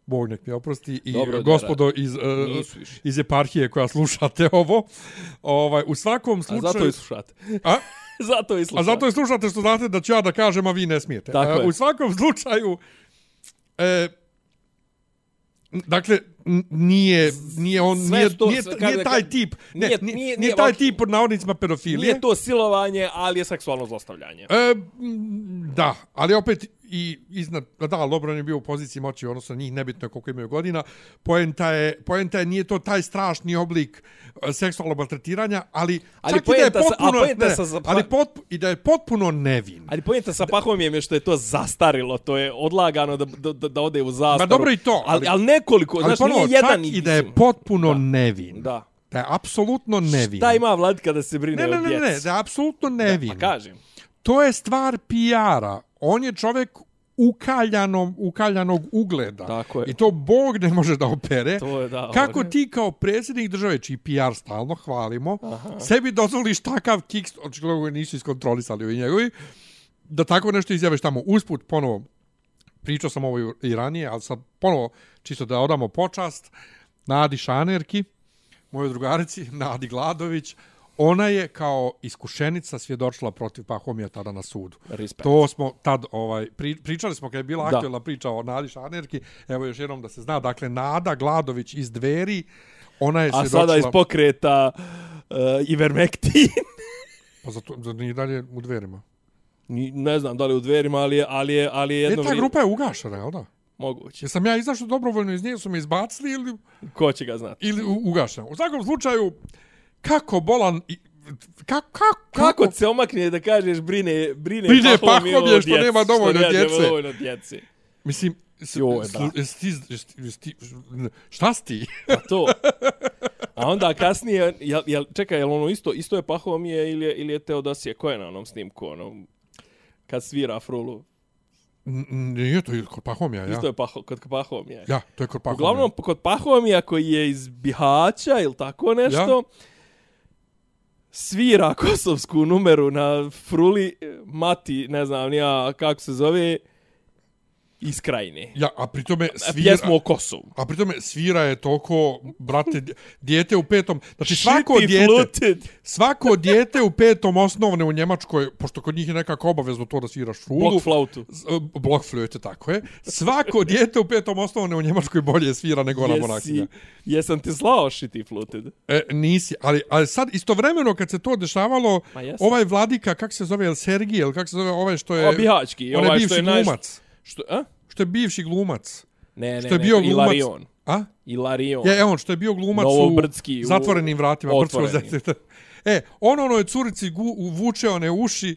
Bog nek mi oprosti i Dobro, gospodo iz, uh, iz eparhije koja slušate ovo. Ovaj, u svakom A slučaju... zato i slušate. A? zato i slušate. A zato je slušate što znate da ću ja da kažem, a vi ne smijete. Tako E, je. u svakom slučaju, e, dakle, nije, nije on, Sve nije, to, nije, sve, nije, da taj tip, ne, nije- nije, nije- nije, taj tip pod navodnicima pedofilije. Nije to silovanje, ali je seksualno zlostavljanje. E, da, ali opet i iznad, da, ali dobro, on je bio u poziciji moći, odnosno njih nebitno je koliko imaju godina. Poenta je, poenta je nije to taj strašni oblik e, seksualnog maltretiranja, ali, Ali čak i da je poenta sa- potpuno, poenta ne, sa- sa- ali potpu, i da je potpuno nevin. Ali pojenta sa Pahomijem je što je to zastarilo, to je odlagano da, da, da ode u zastaru. Ma dobro i to, Ali, ali- ali nekoliko, Ali znaš, ponovo, nije jedan čak i da je potpuno Da. nevin. Da. Da je apsolutno nevin. Šta ima Vladika da se brine Ne, ne, o ne, djeci? ne, da je apsolutno nevin. Pa kažem. To je stvar PR-a. On je čovjek ukaljanom, ukaljanog ugleda. Tako je. I to Bog ne može da opere. To je, da, Kako on je- ti kao predsjednik države, čiji PR stalno hvalimo, Aha. sebi dozvoliš takav kiks, očigledno ga nisu iskontrolisali ovi njegovi, da tako nešto izjaveš tamo usput, ponovo, pričao sam ovo i ranije, ali sad ponovo, čisto da odamo počast, Nadi Šanerki, mojoj drugarici, Nadi Gladović, ona je kao iskušenica svjedočila protiv Pahomija tada na sudu. Respekt. To smo tad ovaj pri, pričali smo kad je bila Da. aktuelna priča o Nadi Šanerki. Evo još jednom da se zna, dakle Nada Gladović iz Dveri, ona je A svjedočila sada iz pokreta uh, Ivermectin. pa zato za nije dalje u Dverima. Ne znam da li u dverima, ali je, ali je, ali je E, jedno ta grupa je ugašena, jel da? moguće. Jesam ja izašao dobrovoljno iz nje, su me izbacili ili, Ko će ga znati? ili ugašena. U svakom slučaju, kako bolan... i- Kako, kako, Kako se omakne da kažeš brine, brine, Brine Pahomije o što nema dovoljno što nema djece. dovoljno djece. Mislim, s, Joj, s, da. s, s, s, ti, šta si ti? Pa to. A onda kasnije, jel, jel, čekaj, jel ono isto, isto je ili je, ili je Teodosije? Ko je na onom snimku, onom, kad svira frulu? Nije to kod Pahomija, ja. Isto je paho, kod Pahomija. Ja, to je kod Pahomija. Uglavnom, kod Pahomija koji je iz Bihaća ili tako nešto, Ja. svira kosovsku numeru na fruli Mati, ne znam nija kako se zove, iz krajine. Ja, a pritome svira... Pjesmu o Kosovu. A pritome svira je toliko, brate, dijete u petom... Znači svako Shitty dijete, fluted. svako dijete u petom osnovne u Njemačkoj, pošto kod njih je nekako obavezno to da sviraš frulu. Blok flautu. e, Blok flöte, tako je. Svako dijete u petom osnovne u Njemačkoj bolje svira nego ona monakinja. jesam ti slao shitty fluted? E, nisi, ali, ali sad istovremeno kad se to dešavalo, ovaj vladika, kak se zove, Sergij, ili kak se zove ovaj što je... O, bihaćki. on je ovaj bivši što je naj... Što, a? Što je bivši glumac. Ne, ne, Što je ne, bio glumac. Ilarion. A? Ilarion. Je, on što je bio glumac Novobrdski, u u- zatvorenim vratima. Otvorenim. zete- E, on onoj curici gu, vuče one uši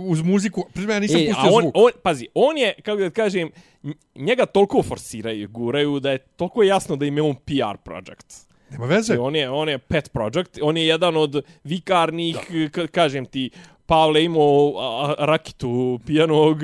uz muziku. Prije ja nisam E, pustio on, zvuk. on, pazi, on je, kako da kažem, njega toliko forsiraju, guraju, da je toliko jasno da im je on PR project. Nema veze. I on je, on je pet project, on je jedan od vikarnih, k- kažem ti, Pavle imao a, a, rakitu pijanog,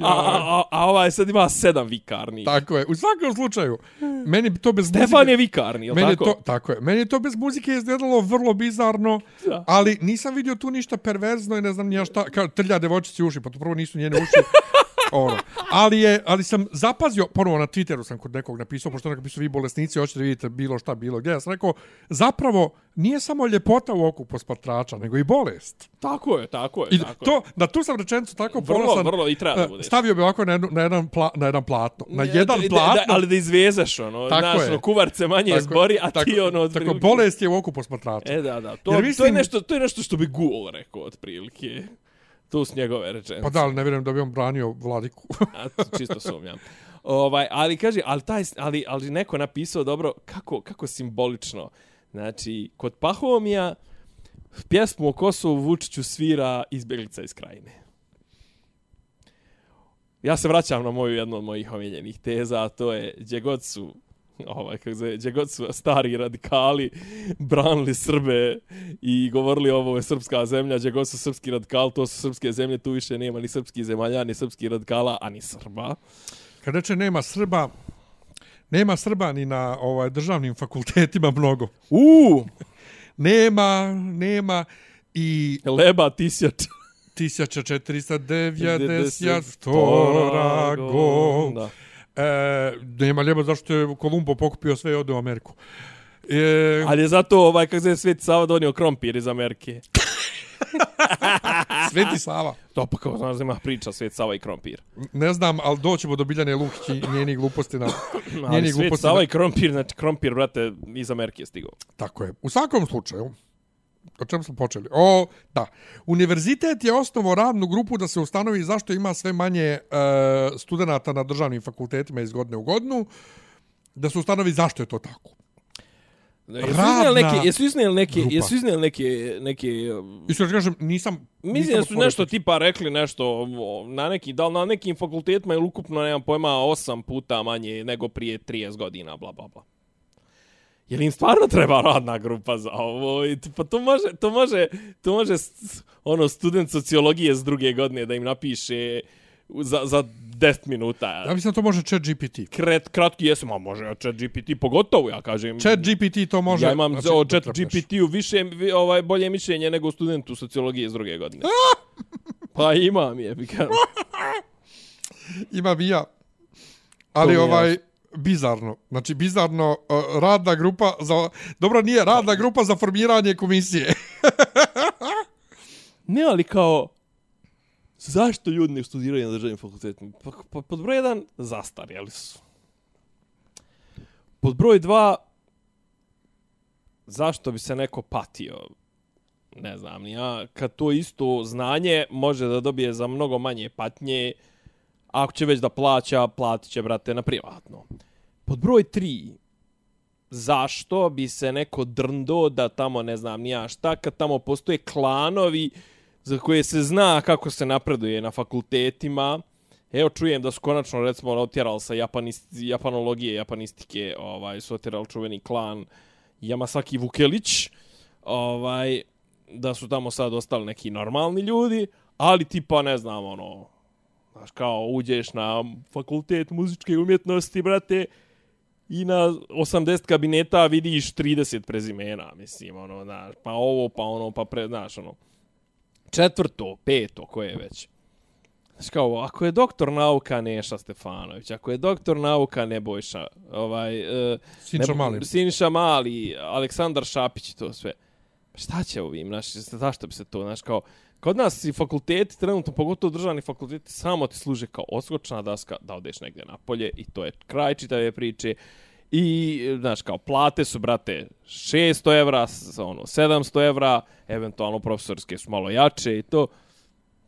a, a, a, ovaj sad ima sedam vikarnih. Tako je. U svakom slučaju, meni bi to bez Stefan muzike... je vikarni, je tako? to, tako je. Meni je to bez muzike izgledalo vrlo bizarno, Da. ali nisam vidio tu ništa perverzno i ne znam nija šta, kao trlja devojčici uši, pa to prvo nisu njene uši. ono. Ali, je, ali sam zapazio, ponovo na Twitteru sam kod nekog napisao, pošto nekog napisao vi bolesnici, hoćete da vidite bilo šta, bilo gdje. Ja sam rekao, zapravo nije samo ljepota u oku posmatrača, nego i bolest. Tako je, tako je. I tako to, na tu sam rečenicu tako Vrlo, ponosan. vrlo i treba da e, budeš. Stavio bi ovako na, jednu, na, jedan, pla, na jedan platno. Na je. jedan Da- platno. Da, ali da izvezeš, ono, Tako znaš, je. ono, kuvarce manje zbori, a ti, ono, Tako, otprilike- bolest je u oku posmatrača. E, da, da. To, Jer to, je mislim- nešto, to je nešto što bi Google rekao, otprilike. To su njegove rečenice. Pa da, ali ne vjerujem da bi on branio vladiku. A, čisto sumnjam. Ovaj, ali kaže, ali, taj, ali, ali neko napisao dobro, kako, kako simbolično. Znači, kod Pahomija pjesmu o Kosovu Vučiću svira izbjeglica iz krajine. Ja se vraćam na moju jednu od mojih omiljenih teza, a to je gdje god su ovaj, kako zove, gdje god su stari radikali branili Srbe i govorili ovo je srpska zemlja, gdje god su srpski radikali, to su srpske zemlje, tu više nema ni srpski zemalja, ni srpski radikala, a ni Srba. Kad reče nema Srba, nema Srba ni na ovaj državnim fakultetima mnogo. U, Nema, nema i leba tisjač. 1492. go. Da. E, nema ljeba zašto je Kolumbo pokupio sve i ode u Ameriku. E, Ali je zato, ovaj, kako se Sveti Sava donio krompir iz Amerike. Sveti Sava. To pa kao znaš da ima priča Svet Sava i Krompir. Ne znam, ali doćemo do Biljane Lukić i njenih gluposti na... Ali njenih Svet gluposti Sava na- i Krompir, znači Krompir, brate, iz Amerike je stigao. Tako je. U svakom slučaju, o čemu smo počeli? O, da. Univerzitet je osnovo radnu grupu da se ustanovi zašto ima sve manje e, studenta na državnim fakultetima iz godine u godinu, da se ustanovi zašto je to tako. Jesu iznijeli neke, jesu iznijeli neke, grupa. jesu iznijeli neke, neke Iskreno ti kažem, nisam... Mislim da su nešto tipa rekli nešto na neki, da na nekim fakultetima ili ukupno, nemam pojma, osam puta manje nego prije 30 godina, bla, bla, bla. Je li im stvarno treba radna grupa za ovo? I tipa, to može, to može, to može s- ono, student sociologije s druge godine da im napiše za, za 10 minuta. Ja mislim da to može chat GPT. Kret, kratki jesam, a može chat GPT pogotovo, ja kažem. Chat GPT to može... Ja imam znači, o chat. GPT-u više vi- ovaj bolje mišljenje nego studentu sociologije iz druge godine. pa imam je, kao. Imam i ja. Ali mi ovaj, bizarno. Znači, bizarno, uh, radna grupa za... Dobro, nije radna grupa za formiranje komisije. Ne, ali kao zašto ljudi ne studiraju na državnim fakultetima? Pa, pa pod broj jedan, zastarjeli su. Pod broj dva, zašto bi se neko patio? Ne znam, ni ja, kad to isto znanje može da dobije za mnogo manje patnje, ako će već da plaća, platit će, brate, na privatno. Pod broj 3, zašto bi se neko drndo da tamo ne znam nija šta, kad tamo postoje klanovi za koje se zna kako se napreduje na fakultetima. Evo čujem da su konačno recimo ono, otjerali sa japanist, japanologije, japanistike, ovaj, su otjerali čuveni klan Yamasaki Vukelić, ovaj, da su tamo sad ostali neki normalni ljudi, ali tipa ne znam ono, znaš kao uđeš na fakultet muzičke umjetnosti, brate, i na 80 kabineta vidiš 30 prezimena, mislim, ono, znaš, pa ovo, pa ono, pa pre, znaš, ono, četvrto, peto, koje je već. Znaš kao, ako je doktor nauka Neša Stefanović, ako je doktor nauka Nebojša, ovaj, uh, Sinša Mali. Siniša Mali, Aleksandar Šapić i to sve. Pa šta će ovim, znaš, zašto bi se to, znaš, kao, kod nas i fakulteti, trenutno, pogotovo državni fakulteti, samo ti služe kao odskočna daska da odeš negdje napolje i to je kraj čitave priče. I, znaš, kao, plate su, brate, 600 evra, ono, 700 evra, eventualno profesorske su malo jače i to.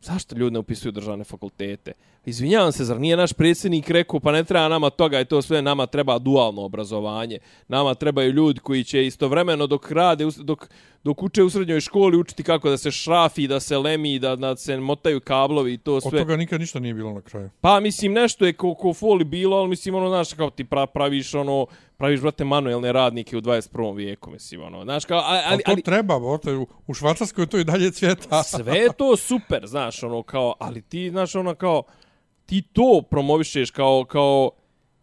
Zašto ljudi ne upisuju državne fakultete? Izvinjavam se, zar nije naš predsjednik rekao, pa ne treba nama toga i to sve, nama treba dualno obrazovanje. Nama trebaju ljudi koji će istovremeno dok rade, dok, dok uče u srednjoj školi, učiti kako da se šrafi, da se lemi, da, da se motaju kablovi i to Od sve. toga nikad ništa nije bilo na kraju. Pa mislim nešto je ko, ko foli bilo, ali mislim ono znaš kao ti pra, praviš ono praviš brate manuelne radnike u 21. vijeku mislim ono. Znaš kao ali, Ali, ali, to treba, bote, u, u Švacarskoj to i dalje cvjeta. sve je to super, znaš, ono kao ali ti znaš ono kao ti to promovišeš kao kao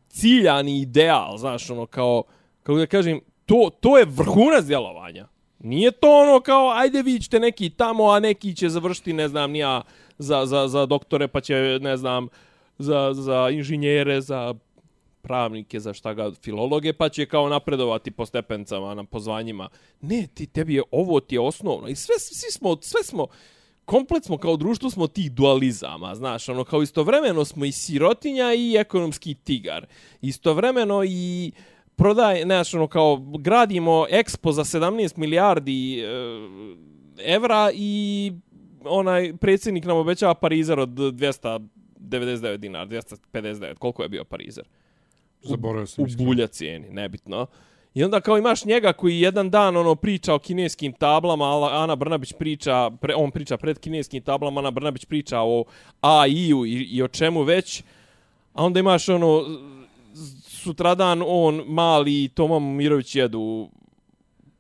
ciljani ideal, znaš, ono kao kako da kažem, to to je vrhunac djelovanja. Nije to ono kao, ajde vi ćete neki tamo, a neki će završiti, ne znam, nija za, za, za doktore, pa će, ne znam, za, za inženjere, za pravnike, za šta ga, filologe, pa će kao napredovati po stepencama, na pozvanjima. Ne, ti, tebi je, ovo ti je osnovno. I sve, svi smo, sve smo, komplet smo kao društvo smo tih dualizama, znaš, ono kao istovremeno smo i sirotinja i ekonomski tigar. Istovremeno i prodaj, znaš, ono kao gradimo Expo za 17 milijardi e, evra i onaj predsjednik nam obećava parizer od 299 dinar, 259, koliko je bio parizer? Zaboravio sam. u iskreno. bulja cijeni, nebitno. I onda kao imaš njega koji jedan dan ono priča o kineskim tablama, a Ana Brnabić priča, pre, on priča pred kineskim tablama, Ana Brnabić priča o AI-u i, i o čemu već. A onda imaš ono sutradan on mali i Toma Mirović jedu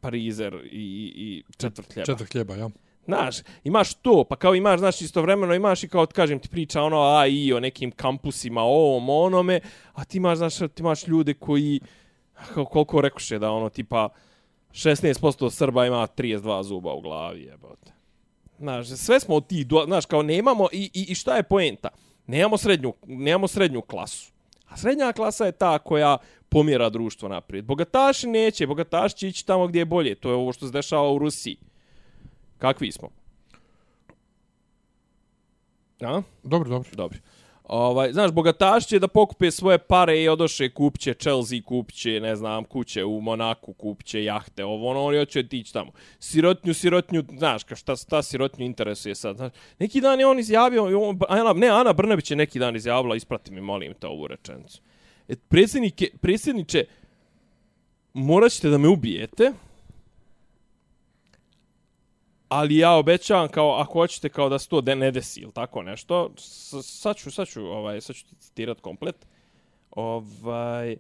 parizer i, i četvrt hljeba. Četvrt hljeba, ja. Znaš, imaš to, pa kao imaš, znaš, istovremeno imaš i kao, kažem ti, priča ono AI o nekim kampusima, o ovom, onome, a ti imaš, znaš, ti imaš ljude koji, koliko rekuše da ono, tipa, 16% Srba ima 32 zuba u glavi, jebote. Znaš, sve smo dua- znaš, kao nemamo, i, i, i šta je poenta? Nemamo srednju, nemamo srednju klasu. A srednja klasa je ta koja pomjera društvo naprijed. Bogataši neće, bogataši će ići tamo gdje je bolje. To je ovo što se dešava u Rusiji. Kakvi smo? A? Dobro, dobro. Dobro. Ovaj, znaš, bogataš će da pokupe svoje pare i odoše kupće Chelsea, kupće, ne znam, kuće u Monaku, kupće jahte, ovo, ono, oni hoće otići tamo. Sirotnju, sirotnju, znaš, ka šta, ta sirotnju interesuje sad, znaš. Neki dan je on izjavio, on, Ana, ne, Ana Brnabić je neki dan izjavila, isprati mi, molim te, ovu rečenicu. E, predsjednike, predsjedniče, morat ćete da me ubijete, ali ja obećavam kao ako hoćete kao da se to de- ne desi ili tako nešto sad ću sad ću ovaj sad ću ti citirat komplet ovaj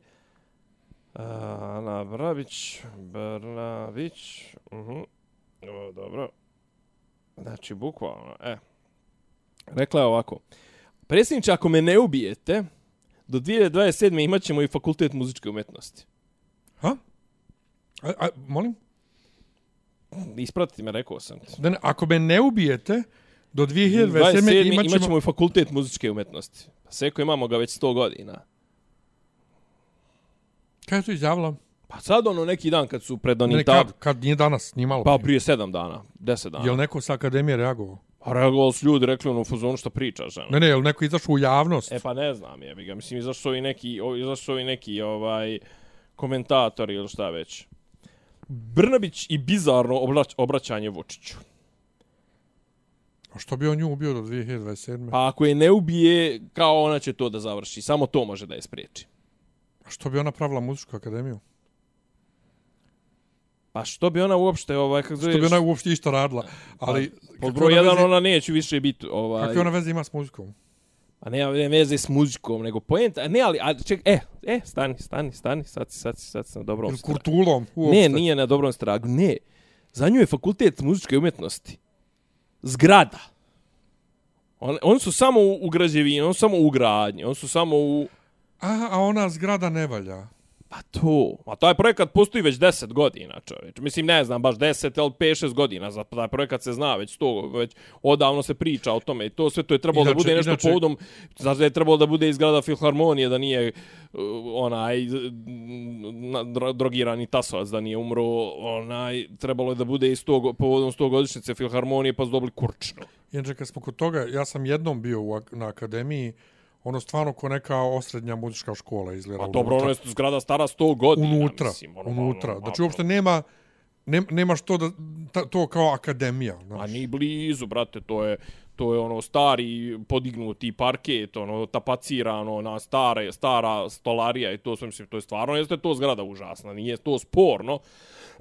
Ana Brabić, Brnavić, uh mhm. -huh. dobro znači bukvalno e rekla je ovako predsjedniče ako me ne ubijete do 2027. imat ćemo i fakultet muzičke umetnosti Ha? A, a, molim? Ispratiti me rekao sam ti Da ne, ako me ne ubijete, do 2027. 27. imat ćemo... imat ćemo i fakultet muzičke umetnosti. Pa seko imamo ga već 100 godina. Kaj je to izjavila? Pa sad ono neki dan kad su pred Ne, onim ne, tab... kad, kad nije danas, nije malo. Pa prije. prije 7 dana, 10 dana. Je li neko sa akademije reagovao? A reagovali su ljudi, rekli ono u fazonu šta pričaš, žena. Ne, ne, je li neko izašao u javnost? E pa ne znam, jebi ga. Mislim, izašao i neki, izašao i neki ovaj, komentatori ili šta već. Brnabić i bizarno obrać, obraćanje Vučiću. A što bi on nju ubio do 2027. Pa ako je ne ubije, kao ona će to da završi. Samo to može da je spriječi. A što bi ona pravila muzičku akademiju? Pa što bi ona uopšte, ovaj, kako Što bi ona uopšte išta radila? Ali, Pod kakve broj ona 1 veze- ona neće više biti ovaj Kakve ona veze ima s muzikom? A nema ne veze s muzikom nego poenta ne ali a ček e e stani stani stani sad si- sad si- sad si na dobrom Ili stra- kurtulom? Uopšte. Ne, nije na dobrom stragu. Ne. Za nju je fakultet muzičke umjetnosti. Zgrada. On, on su samo u, u građevini, on su samo u gradnji, on su samo u... A, a ona zgrada ne valja. Pa to. A taj projekat postoji već 10 godina, čovječ. Mislim, ne znam, baš 10, ali 5-6 godina. Za taj projekat se zna već to, već odavno se priča o tome. I to sve to je trebalo Inače- da bude nešto inače- povodom, znači je trebalo da bude izgrada filharmonije, da nije uh, onaj uh, na- dro- drogirani tasovac, da nije umro, onaj, trebalo je da bude iz tog, povodom 100 godišnjice filharmonije, pa su dobili kurčno. Inače, kad smo kod toga, ja sam jednom bio u, na akademiji, ono stvarno ko neka osrednja muzička škola izgleda. Pa dobro, ono je zgrada stara 100 godina. unutra, mislim, ono, unutra. ono, Znači, a, uopšte nema, nema, nema što da, ta, to kao akademija. A Znači. ni blizu, brate, to je to je ono stari podignuti parket, ono tapacirano na stare stara stolarija i to sve mislim to je stvarno jeste to zgrada užasna, nije to sporno.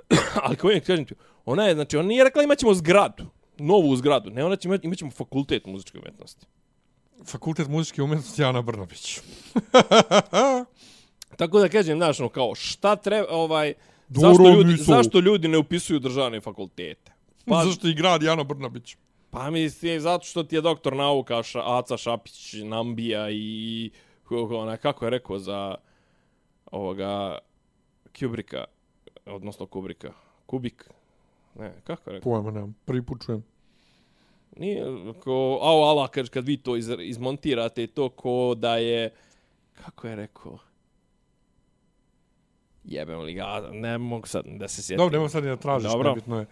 Ali kako je kažem ti, ona je znači ona nije rekla imaćemo zgradu, novu zgradu, ne ona će imati imaćemo fakultet muzičke umetnosti. Fakultet muzičke umjetnosti Ana Brnabić. Tako da kažem, znaš, ono, kao šta treba ovaj zašto ljudi nisu. zašto ljudi ne upisuju državne fakultete? Pa, Zašto i grad Jana Brnabić? Pa mislim, zato što ti je doktor nauka ša, Aca Šapić nambija i ona, kako je rekao za ovoga Kubrika, odnosno Kubrika, Kubik, ne, kako je rekao? Pojma nemam, prvi put čujem. Nije, ko, au, ala, kad, kad vi to iz, izmontirate, to ko da je, kako je rekao? Jebem li ga, ne mogu sad da se sjetim. Dobro, nemo sad ni da tražiš, Dobro. nebitno je.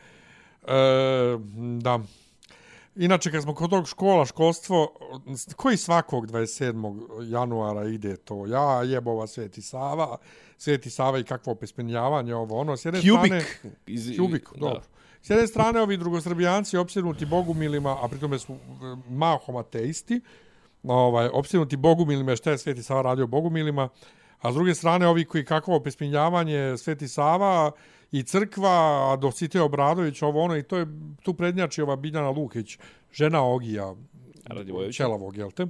E, da. Inače, kad smo kod tog škola, školstvo, koji svakog 27. januara ide to? Ja, jebova Sveti Sava, Sveti Sava i kakvo opismenjavanje, ovo, ono, s jedne strane... Kubik. Iz, Kubik, dobro. S jedne strane, ovi drugosrbijanci opsjednuti bogumilima, a pritome su e, mahom ateisti, ovaj, opsjednuti bogumilima, šta je Sveti Sava radio bogumilima, a s druge strane, ovi koji kakvo opismenjavanje Sveti Sava i crkva, a Dositej Obradović, ovo ono, i to je tu prednjači ova Biljana Lukić, žena Ogija. Čelavog, jel te?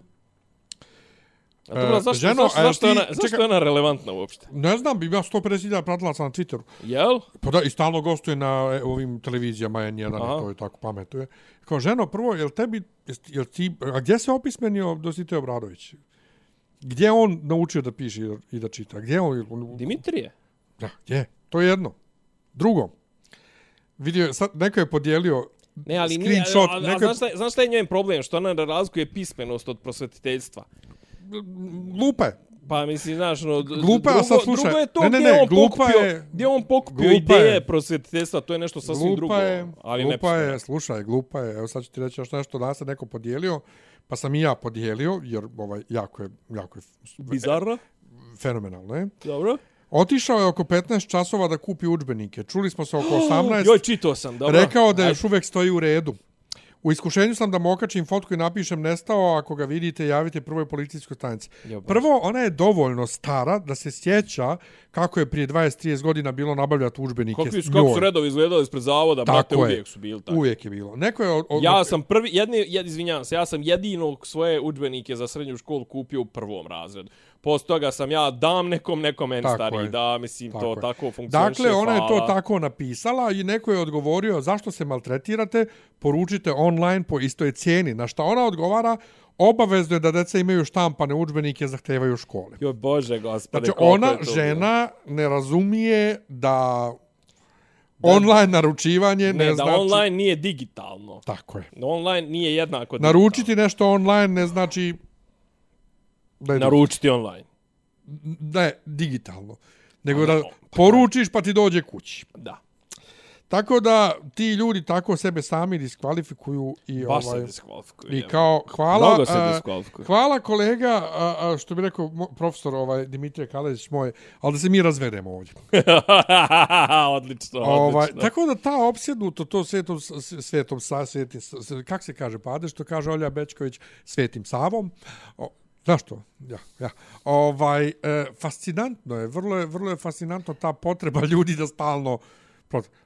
A dobro, E, zašto, ženo, zašto, a zašto, je ti- ona, zašto čekaj. je ona relevantna uopšte? Ne znam, ima 150.000 pratilaca na Twitteru. Jel? Pa da, i stalno gostuje na e, ovim televizijama N1, Aha. to je tako pametuje. Kao, ženo, prvo, jel tebi, jel ti, a gdje se opismenio Dositej Obradović? Gdje je on naučio da piše i da- čita? Gdje je on? on Dimitrije? da, gdje? To je jedno. Drugo, vidio, sad neko je podijelio Ne, ali nije, screenshot, a, a, neko je- znaš, šta, je- znaš šta je njen problem? Što ona razlikuje pismenost od prosvetiteljstva. Glupa je. Pa mislim, znaš, no, Glupa, drugo, sad slušaj. drugo je to Ne, ne, gdje ne, on glupa pokupio, je- gdje on pokupio ideje je. prosvetiteljstva, to je nešto sasvim drugo. Glupa je, ali glupa nepismeno. je, slušaj, glupa je. Evo sad ću ti reći još nešto da se neko podijelio. pa sam i ja podijelio, jer ovaj, jako je, jako je Bizarno. fenomenalno je. Dobro. Otišao je oko 15 časova da kupi udžbenike. Čuli smo se oko 18. Joj, čitao sam, dobro. Rekao da još uvek stoji u redu. U iskušenju sam da mu okačim fotku i napišem nestao, ako ga vidite, javite prvoj policijskoj stanici. Prvo, ona je dovoljno stara da se sjeća kako je prije 20-30 godina bilo nabavljati udžbenike Kako su, kako su redovi izgledali ispred zavoda, Tako brate, je. uvijek su bili tako. Uvijek je bilo. Neko je od, od, Ja sam prvi, jedni, jed, izvinjavam se, ja sam jedinog svoje udžbenike za srednju školu kupio u prvom razredu. Posto toga sam ja dam nekom, nekom meni Tako stariji, je. da, mislim, Tako to je. tako funkcioniše, Dakle, ona je to tako napisala i neko je odgovorio zašto se maltretirate, poručite online po istoj cijeni. Na šta ona odgovara, obavezno je da deca imaju štampane udžbenike zahtevaju škole. Joj, bože, gospode, Znači, ona, to bilo. žena, ne razumije da online naručivanje ne, Ne, da znači... online nije digitalno. Tako je. Online nije jednako digitalno. Naručiti nešto online ne znači da je Naručiti online. da je digitalno. Nego da Ono, poručiš pa ti dođe kući. Da. Tako da ti ljudi tako sebe sami diskvalifikuju i Baš se ovaj diskvalifikuju. i kao hvala Mnogo se diskvalifikuju. hvala kolega a, a, što bi rekao profesor ovaj Dimitrije Kalezić moj ali da se mi razvedemo ovdje. odlično, Ovaj odlično. tako da ta opsjednuto to svetom svetom sa svetim kako se kaže pade što kaže Olja Bečković svetim Savom. O, Zašto? Ja, ja. Ovaj, e, fascinantno je, vrlo je, vrlo je fascinantno ta potreba ljudi da stalno...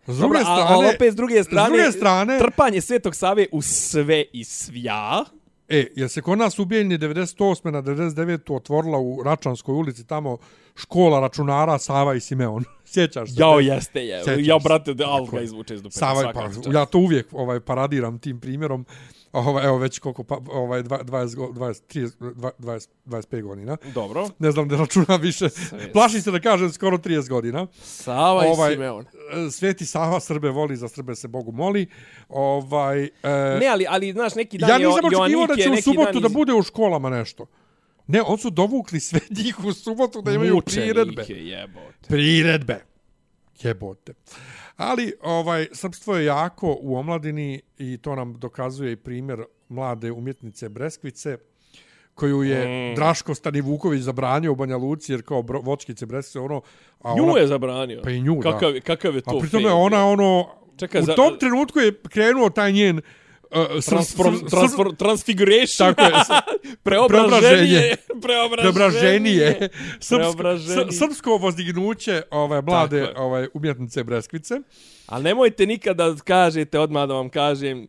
S druge Dobro, a- strane, ali opet s druge strane, s druge strane, trpanje Svetog Save u sve i svja. E, jer se kod nas ubijenje 98. na 99. otvorila u Račanskoj ulici tamo škola računara Sava i Simeon. Sjećaš se? Jao, te? jeste je. Sjećam Ja, brate, da, je. izvuče iz dupe. Sava, pa, ja to uvijek ovaj paradiram tim primjerom. Ovaj, evo već koliko pa, ovaj 20 20 20 30 20 25 godina. Dobro. Ne znam da računam više. Plašim se da kažem skoro 30 godina. Sava i Ovaj, Simeon. e, Sveti Sava Srbe voli, za Srbe se Bogu moli. Ovaj, e, Ne, ali, ali, znaš, neki dan ja je nisam očekivao da Joannike, će u subotu dan da iz- bude u školama nešto. Ne, on su dovukli sve njih u subotu da imaju priredbe. Mučenike, jebote. Priredbe. Jebote. Ali ovaj srpstvo je jako u omladini i to nam dokazuje i primjer mlade umjetnice Breskvice koju je mm. Draško Stanivuković zabranio u Banja Luci jer kao bro, vočkice Breskvice ono a Nju ona je zabranio. Pa i nju, da. kakav, Kakav je to a pritom je ona ono Čekaj, u za- tom trenutku je krenuo taj njen uh, Transform, sr, transfor, transfiguration. Tako je, s- preobraženje. preobraženije. Srpsko, Preobraženje. srpsko vozdignuće ove mlade ovaj umjetnice Breskvice. Ali nemojte nikada da kažete, odmah da vam kažem,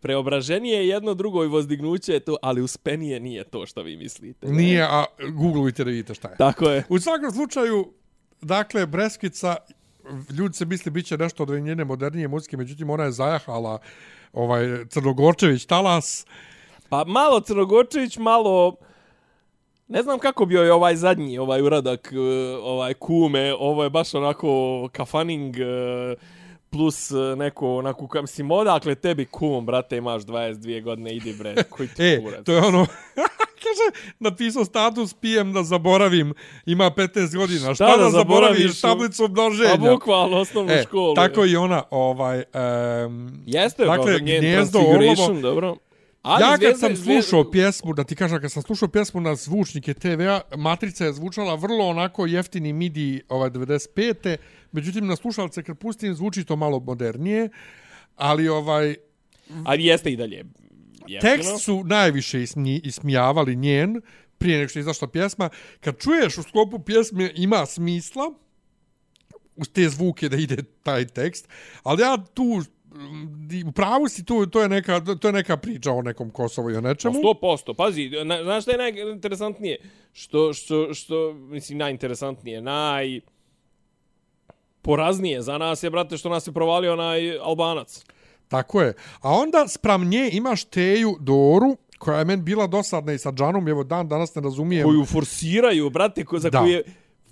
preobraženje je jedno drugo i vozdignuće je to, ali uspenije nije to što vi mislite. ne? Nije, a googlujte da vidite šta je. Tako je. U svakom slučaju, dakle, Breskvica, ljudi se misli bit će nešto od njene modernije muzike, međutim ona je zajahala ovaj Crnogorčević talas. Pa malo Crnogorčević, malo... Ne znam kako bio je ovaj zadnji, ovaj uradak, eh, ovaj kume, ovo je baš onako kafaning eh, plus e, neko, onako, kam si odakle tebi kum, brate, imaš 22 godine, idi bre, koji ti E, kurac. to je ono, kaže, napisao status, pijem da zaboravim, ima 15 godina. Šta, da, da zaboraviš? zaboraviš? Tablicu množenja. Pa bukvalno osnovnu E, školu. tako je. i ona, ovaj... Um, Jeste, dakle, dakle, njen gnjezdo olovo. dobro. Ali ja kad sam slušao pjesmu, da ti kažem, kad sam slušao pjesmu na zvučnike TV-a, Matrica je zvučala vrlo onako jeftini MIDI ovaj 95. Međutim, na slušalce kad pustim zvuči to malo modernije, ali ovaj Ali jeste i dalje. Jeftino. tekst su najviše ismi, ismijavali njen prije nego što je izašla pjesma. Kad čuješ u sklopu pjesme ima smisla, uz te zvuke da ide taj tekst, ali ja tu u pravu si tu, to je neka, to je neka priča o nekom Kosovu i o nečemu. 100%. Pazi, na, znaš šta je najinteresantnije? Što, što, što, mislim, najinteresantnije, naj... Poraznije za nas je, brate, što nas je provalio onaj Albanac. Tako je. A onda spram nje imaš Teju Doru, koja je meni bila dosadna i sa Džanom, evo dan danas ne razumijem. Koju forsiraju, brate, ko, za Da. koju je...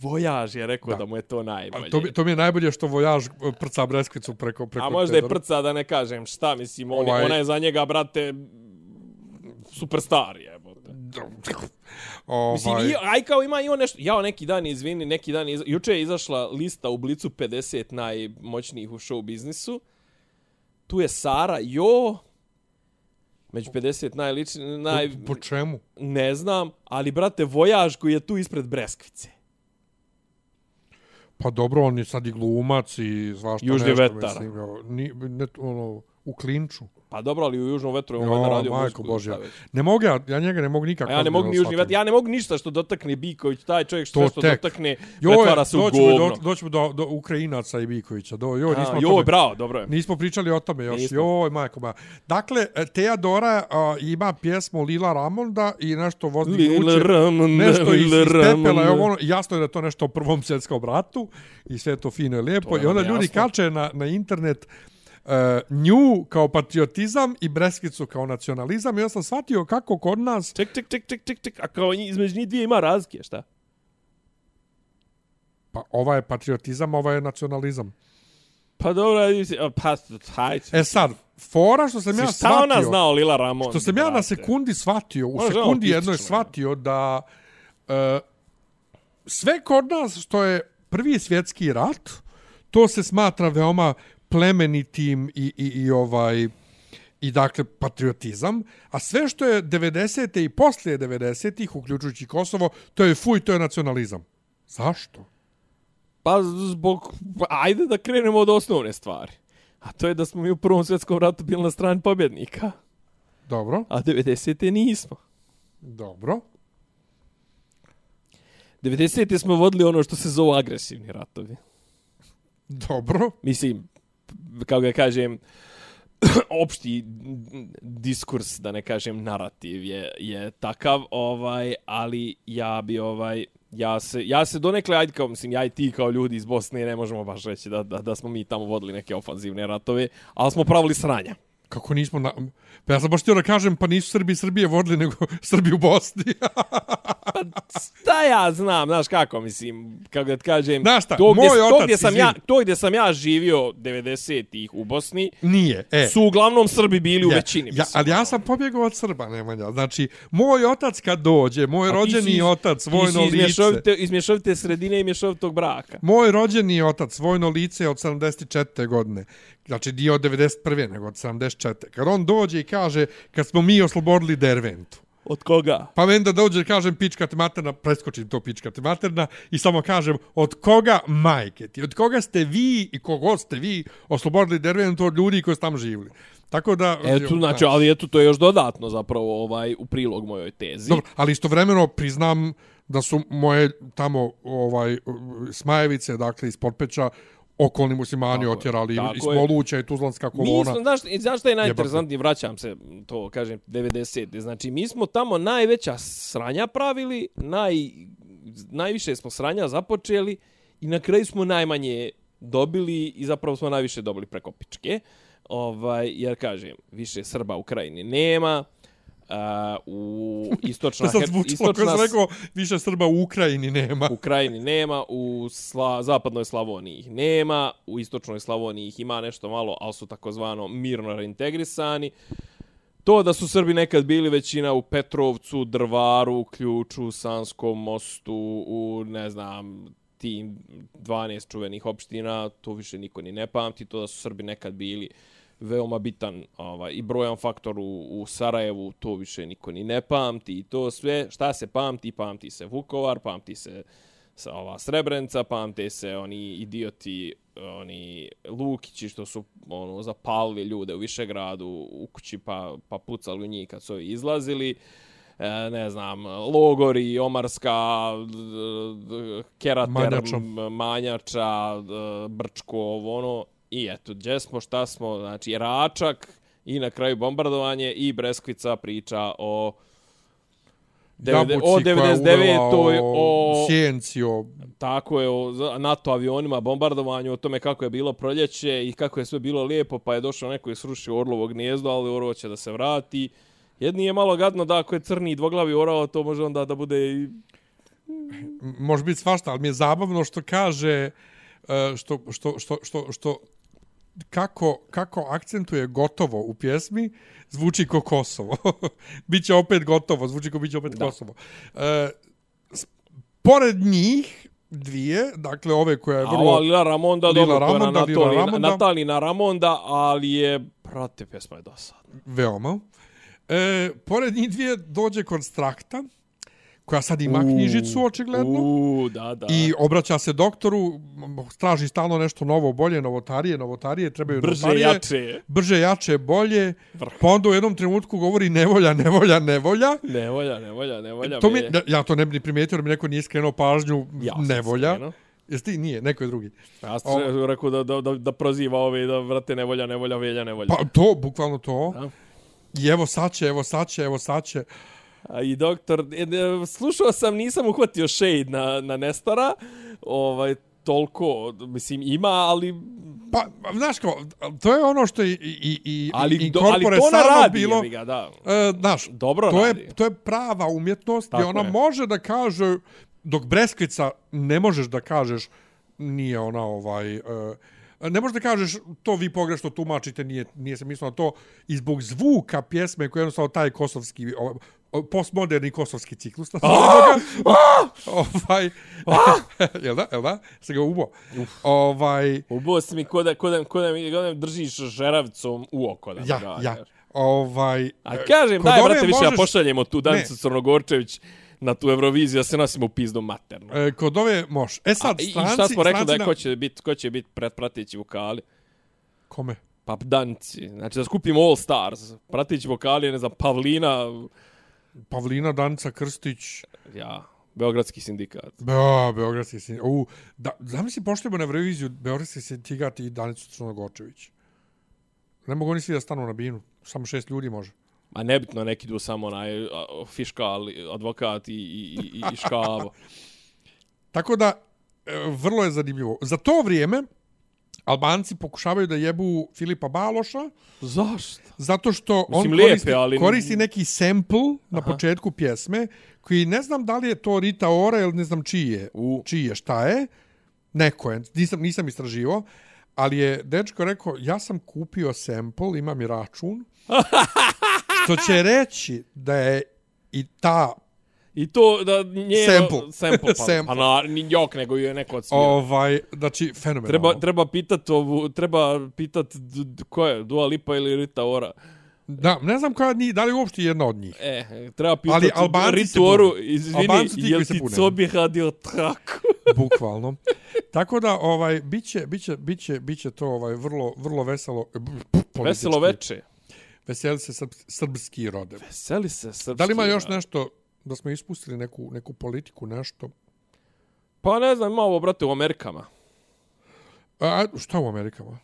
Vojaž je rekao da, Da. mu je to najbolje. A to, mi, to mi je najbolje što vojaž e, prca Breskvicu preko, preko A možda je prca da ne kažem šta, mislim, on, Ovaj- ona je za njega, brate, superstar je. Ovaj, Mislim, i, aj kao ima i on nešto, jao neki dan, izvini, neki dan, iz, juče je izašla lista u Blicu 50 najmoćnijih u show biznisu. Tu je Sara Jo, Među 50 najlični, naj... Po, po čemu? Ne znam, ali brate, Vojaž koji je tu ispred Breskvice. Pa dobro, on je sad i glumac i svašta Južni nešto, vetar. Mislim, ni, ne, ono, u klinču. Pa dobro, ali u Južnom vetru je on Jo, valjda radio majko muziku. Božja. Ne mogu ja, ja njega ne mogu nikako. A ja ne mogu ni Južni vetar, ja ne mogu ništa što dotakne Biković, taj čovjek što To sve što tek. dotakne, Joj, pretvara se u govno. Do, doćemo do, do Ukrajinaca i Bikovića. Do, joj, nismo A, joj, tome- bravo, dobro je. Nismo pričali o tome još. Nismo. Joj, majko moja. Dakle, Teodora a, ima pjesmu Lila Ramonda i nešto vozni Lila kuće. Ramonda, Nešto iz, iz Lila pepela. Ramonda. Evo, ono, jasno je da je to nešto o prvom svjetskom ratu i sve je to fino i lijepo. To je I onda ljudi kače na, na internet uh, nju kao patriotizam i Breskicu kao nacionalizam. I ja sam shvatio kako kod nas Ček, ček, ček, ček, ček, ček, a kao između njih dvije ima razlike, šta? Pa ova je patriotizam, ova je nacionalizam. Pa dobro, si- pa, hajde. E sad, fora što sam ja šta ona shvatio... zna o Lila Ramon? Što sam ja na sekundi shvatio, u žena sekundi jednoj shvatio da uh, sve kod nas što je prvi svjetski rat, to se smatra veoma plemenitim i, i, i ovaj i dakle patriotizam, a sve što je 90. i poslije 90-ih, uključujući Kosovo, to je fuj, to je nacionalizam. Zašto? Pa zbog... pa Ajde da krenemo od osnovne stvari. A to je da smo mi u Prvom svjetskom ratu bili na strani pobjednika. Dobro, A 90. nismo. dobro. 90. smo vodili ono što se zove agresivni ratovi. Dobro. Mislim, kako ga kažem, opšti diskurs, da ne kažem narativ je, je takav, ovaj, ali ja bi ovaj ja se, ja se donekle, ajde kao, mislim, ja i ti kao ljudi iz Bosne ne možemo baš reći da, da, da smo mi tamo vodili neke ofanzivne ratove, ali smo pravili sranja. Kako nismo na... Pa ja sam baš htio da kažem, pa nisu Srbi i Srbije vodili, nego Srbi u Bosni. Šta ja znam, znaš kako, mislim, kako da ti kažem, Znaš šta, to, gdje, moj to, otac, gdje sam ja, to gdje sam ja živio 90-ih u Bosni, Nije, e. su uglavnom Srbi bili u Ja, većini. ja, ali ja sam pobjegao od Srba, Nemanja. Znači, moj otac kad dođe, moj A si rođeni iz- otac, vojno lice. mješovite, iz mješovite sredine i mješovitog braka. Moj rođeni otac, vojno lice od 74. godine. Znači, dio od 91. nego od 74. Kad on dođe i kaže, kad smo mi oslobodili Derventu. Od koga? Pa meni da dođe, kažem, pička te materna, preskočim to pička te materna i samo kažem, od koga majke ti? Od koga ste vi i kogo ste vi oslobodili Derventu od ljudi koji su tamo živjeli? Tako da... Eto, znači, ali eto, to je još dodatno zapravo ovaj u prilog mojoj tezi. Dobro, ali istovremeno priznam da su moje tamo ovaj Smajevice, dakle iz Potpeća, okolni muslimani Tako je, otjerali tako iz je. Moluća i Tuzlanska Mi kolona. smo, znaš, znaš šta je najinteresantnije, vraćam se, to kažem, 90. Znači, mi smo tamo najveća sranja pravili, naj, najviše smo sranja započeli i na kraju smo najmanje dobili i zapravo smo najviše dobili preko pičke. Ovaj, jer kažem, više Srba u krajini nema, Uh, u istočna, To sad Her- zvučalo kao sam rekao, više Srba u Ukrajini nema. U krajini nema, u sla, zapadnoj Slavoniji ih nema, u istočnoj Slavoniji ih ima nešto malo, ali su takozvano mirno reintegrisani. To da su Srbi nekad bili većina u Petrovcu, Drvaru, Ključu, Sanskom mostu, u, ne znam, tim 12 čuvenih opština, to više niko ni ne pamti. To da su Srbi nekad bili veoma bitan ovaj, i brojan faktor u, u Sarajevu, to više niko ni ne pamti. I to sve, šta se pamti? Pamti se Vukovar, pamti se sa ova Srebrenica, pamte se oni idioti, oni Lukići što su ono zapalili ljude u Višegradu u kući pa, pa pucali u njih kad su ovi izlazili. E, ne znam, Logori, Omarska, Kerater, Manjača. Manjača, Brčko, ono. I eto, gdje smo, šta smo, znači Račak i na kraju bombardovanje i Breskvica priča o Jabuci o koja je 99. uvela o, Sjenci, o... tako je, o NATO avionima, bombardovanju, o tome kako je bilo proljeće i kako je sve bilo lijepo, pa je došao neko i srušio Orlovo gnijezdo, ali Orlovo će da se vrati. Jedni je malo gadno da ako je crni i dvoglavi orao, to može onda da bude i... može biti svašta, ali mi je zabavno što kaže e, što, što, što, što, što kako, kako akcentuje gotovo u pjesmi, zvuči ko Kosovo. biće opet gotovo, zvuči ko biće opet Da. Kosovo. E, pored njih dvije, dakle ove koja je A vrlo... Lila Ramonda, Lila dobro, Ramonda, Lila Natalina, Ramonda. Natalina Ramonda, ali je, prate, pjesma je dosadna. Veoma. E, pored njih dvije dođe Konstrakta, koja sad ima knjižicu, očigledno. U, da, da. I obraća se doktoru, m, traži stalno nešto novo, bolje, novotarije, novotarije, trebaju Brže, novotarije. jače. Brže, jače, bolje. Pa onda u jednom trenutku govori nevolja, nevolja, nevolja. Ne volja, ne volja, ne volja. To mi, ja to ne bi ni primijetio, jer mi neko nije skrenuo pažnju Ja nevolja. skrenuo. Jesi ti? Nije, neko je drugi. Ja sam rekao da, da, da, da proziva ove, da vrate nevolja, nevolja, velja, nevolja. Pa to, bukvalno to. Da. I evo sad će, evo sad će, evo sad će. I doktor, e, e, slušao sam, nisam uhvatio shade na, na Nestora, ovaj, toliko, mislim, ima, ali, Pa, znaš kao, to je ono što i, i, i, ali, i do, ali to ona radi, bilo. ga, da. E, znaš, Dobro to radi. je, to je prava umjetnost Tako i ona je. može da kaže, dok Breskvica ne možeš da kažeš, nije ona ovaj... E, ne možeš da kažeš to vi pogrešno tumačite, nije, nije se mislilo na to, i zbog zvuka pjesme koji je jednostavno taj kosovski, o, o, postmoderni kosovski ciklus, ga, ovaj, jel da, jel da, se ga ubo, ovaj, Ubo si mi ko da, ko da, ko da mi, ko da mi držiš žeravcom u oko. Da ja, ga ja, ovaj, A kažem, daj, brate, više ja možeš- pošaljemo tu. Danicu Crnogorčević na tu Euroviziju, da se nosimo u pizdu materno. e, kod ove može. E sad, A, I stranci, šta smo rekli da je na- ko će biti ko će biti pretpratići vokali? Kome? Pa Danci. Znači da skupimo All Stars. Pratići vokali, ne znam, Pavlina, Pavlina Danica Krstić, ja, Beogradski sindikat. Beo, Beogradski sin. U, da, zamisli poštujemo na Euroviziju Beogradski sindikat i Danicu Crnogorčević. Ne mogu oni svi da stanu na binu. Samo šest ljudi može. A nebitno, neki idu samo onaj a, fiškal, advokat i, i, i, i škavo. Tako da, e, vrlo je zanimljivo. Za to vrijeme, Albanci pokušavaju da jebu Filipa Baloša, Zašto? zato što Mislim, on lijepe, koristi, ali- koristi neki sample na početku pjesme, koji ne znam da li je to Rita Ora ili ne znam čiji je, U. čiji je, šta je, neko je, nisam, nisam istraživo, ali je dečko rekao, ja sam kupio sample, imam i račun, što će reći da je i ta I to da nije Sample. sample pa, Sample. pa na, ni jok, nego je neko odsvirao. ovaj, znači, fenomenalno. Treba, treba pitat ovu, treba pitat ko je, Dua Lipa ili Rita Ora. Da, ne znam koja ni, da li je uopšte jedna od njih. E, treba pitat Ali Albanci se Ritu Oru, izvini, Albanci ti jel bune. cobi radio traku? bukvalno. Tako da ovaj biće biće biće biće to ovaj vrlo vrlo veselo e, politički. Veselo veče. Veseli se srp, srpski rode. Veseli se srpski. Da li ima još nešto da smo ispustili neku neku politiku nešto? Pa ne znam, ima ovo, brate, u Amerikama. A šta u Amerikama?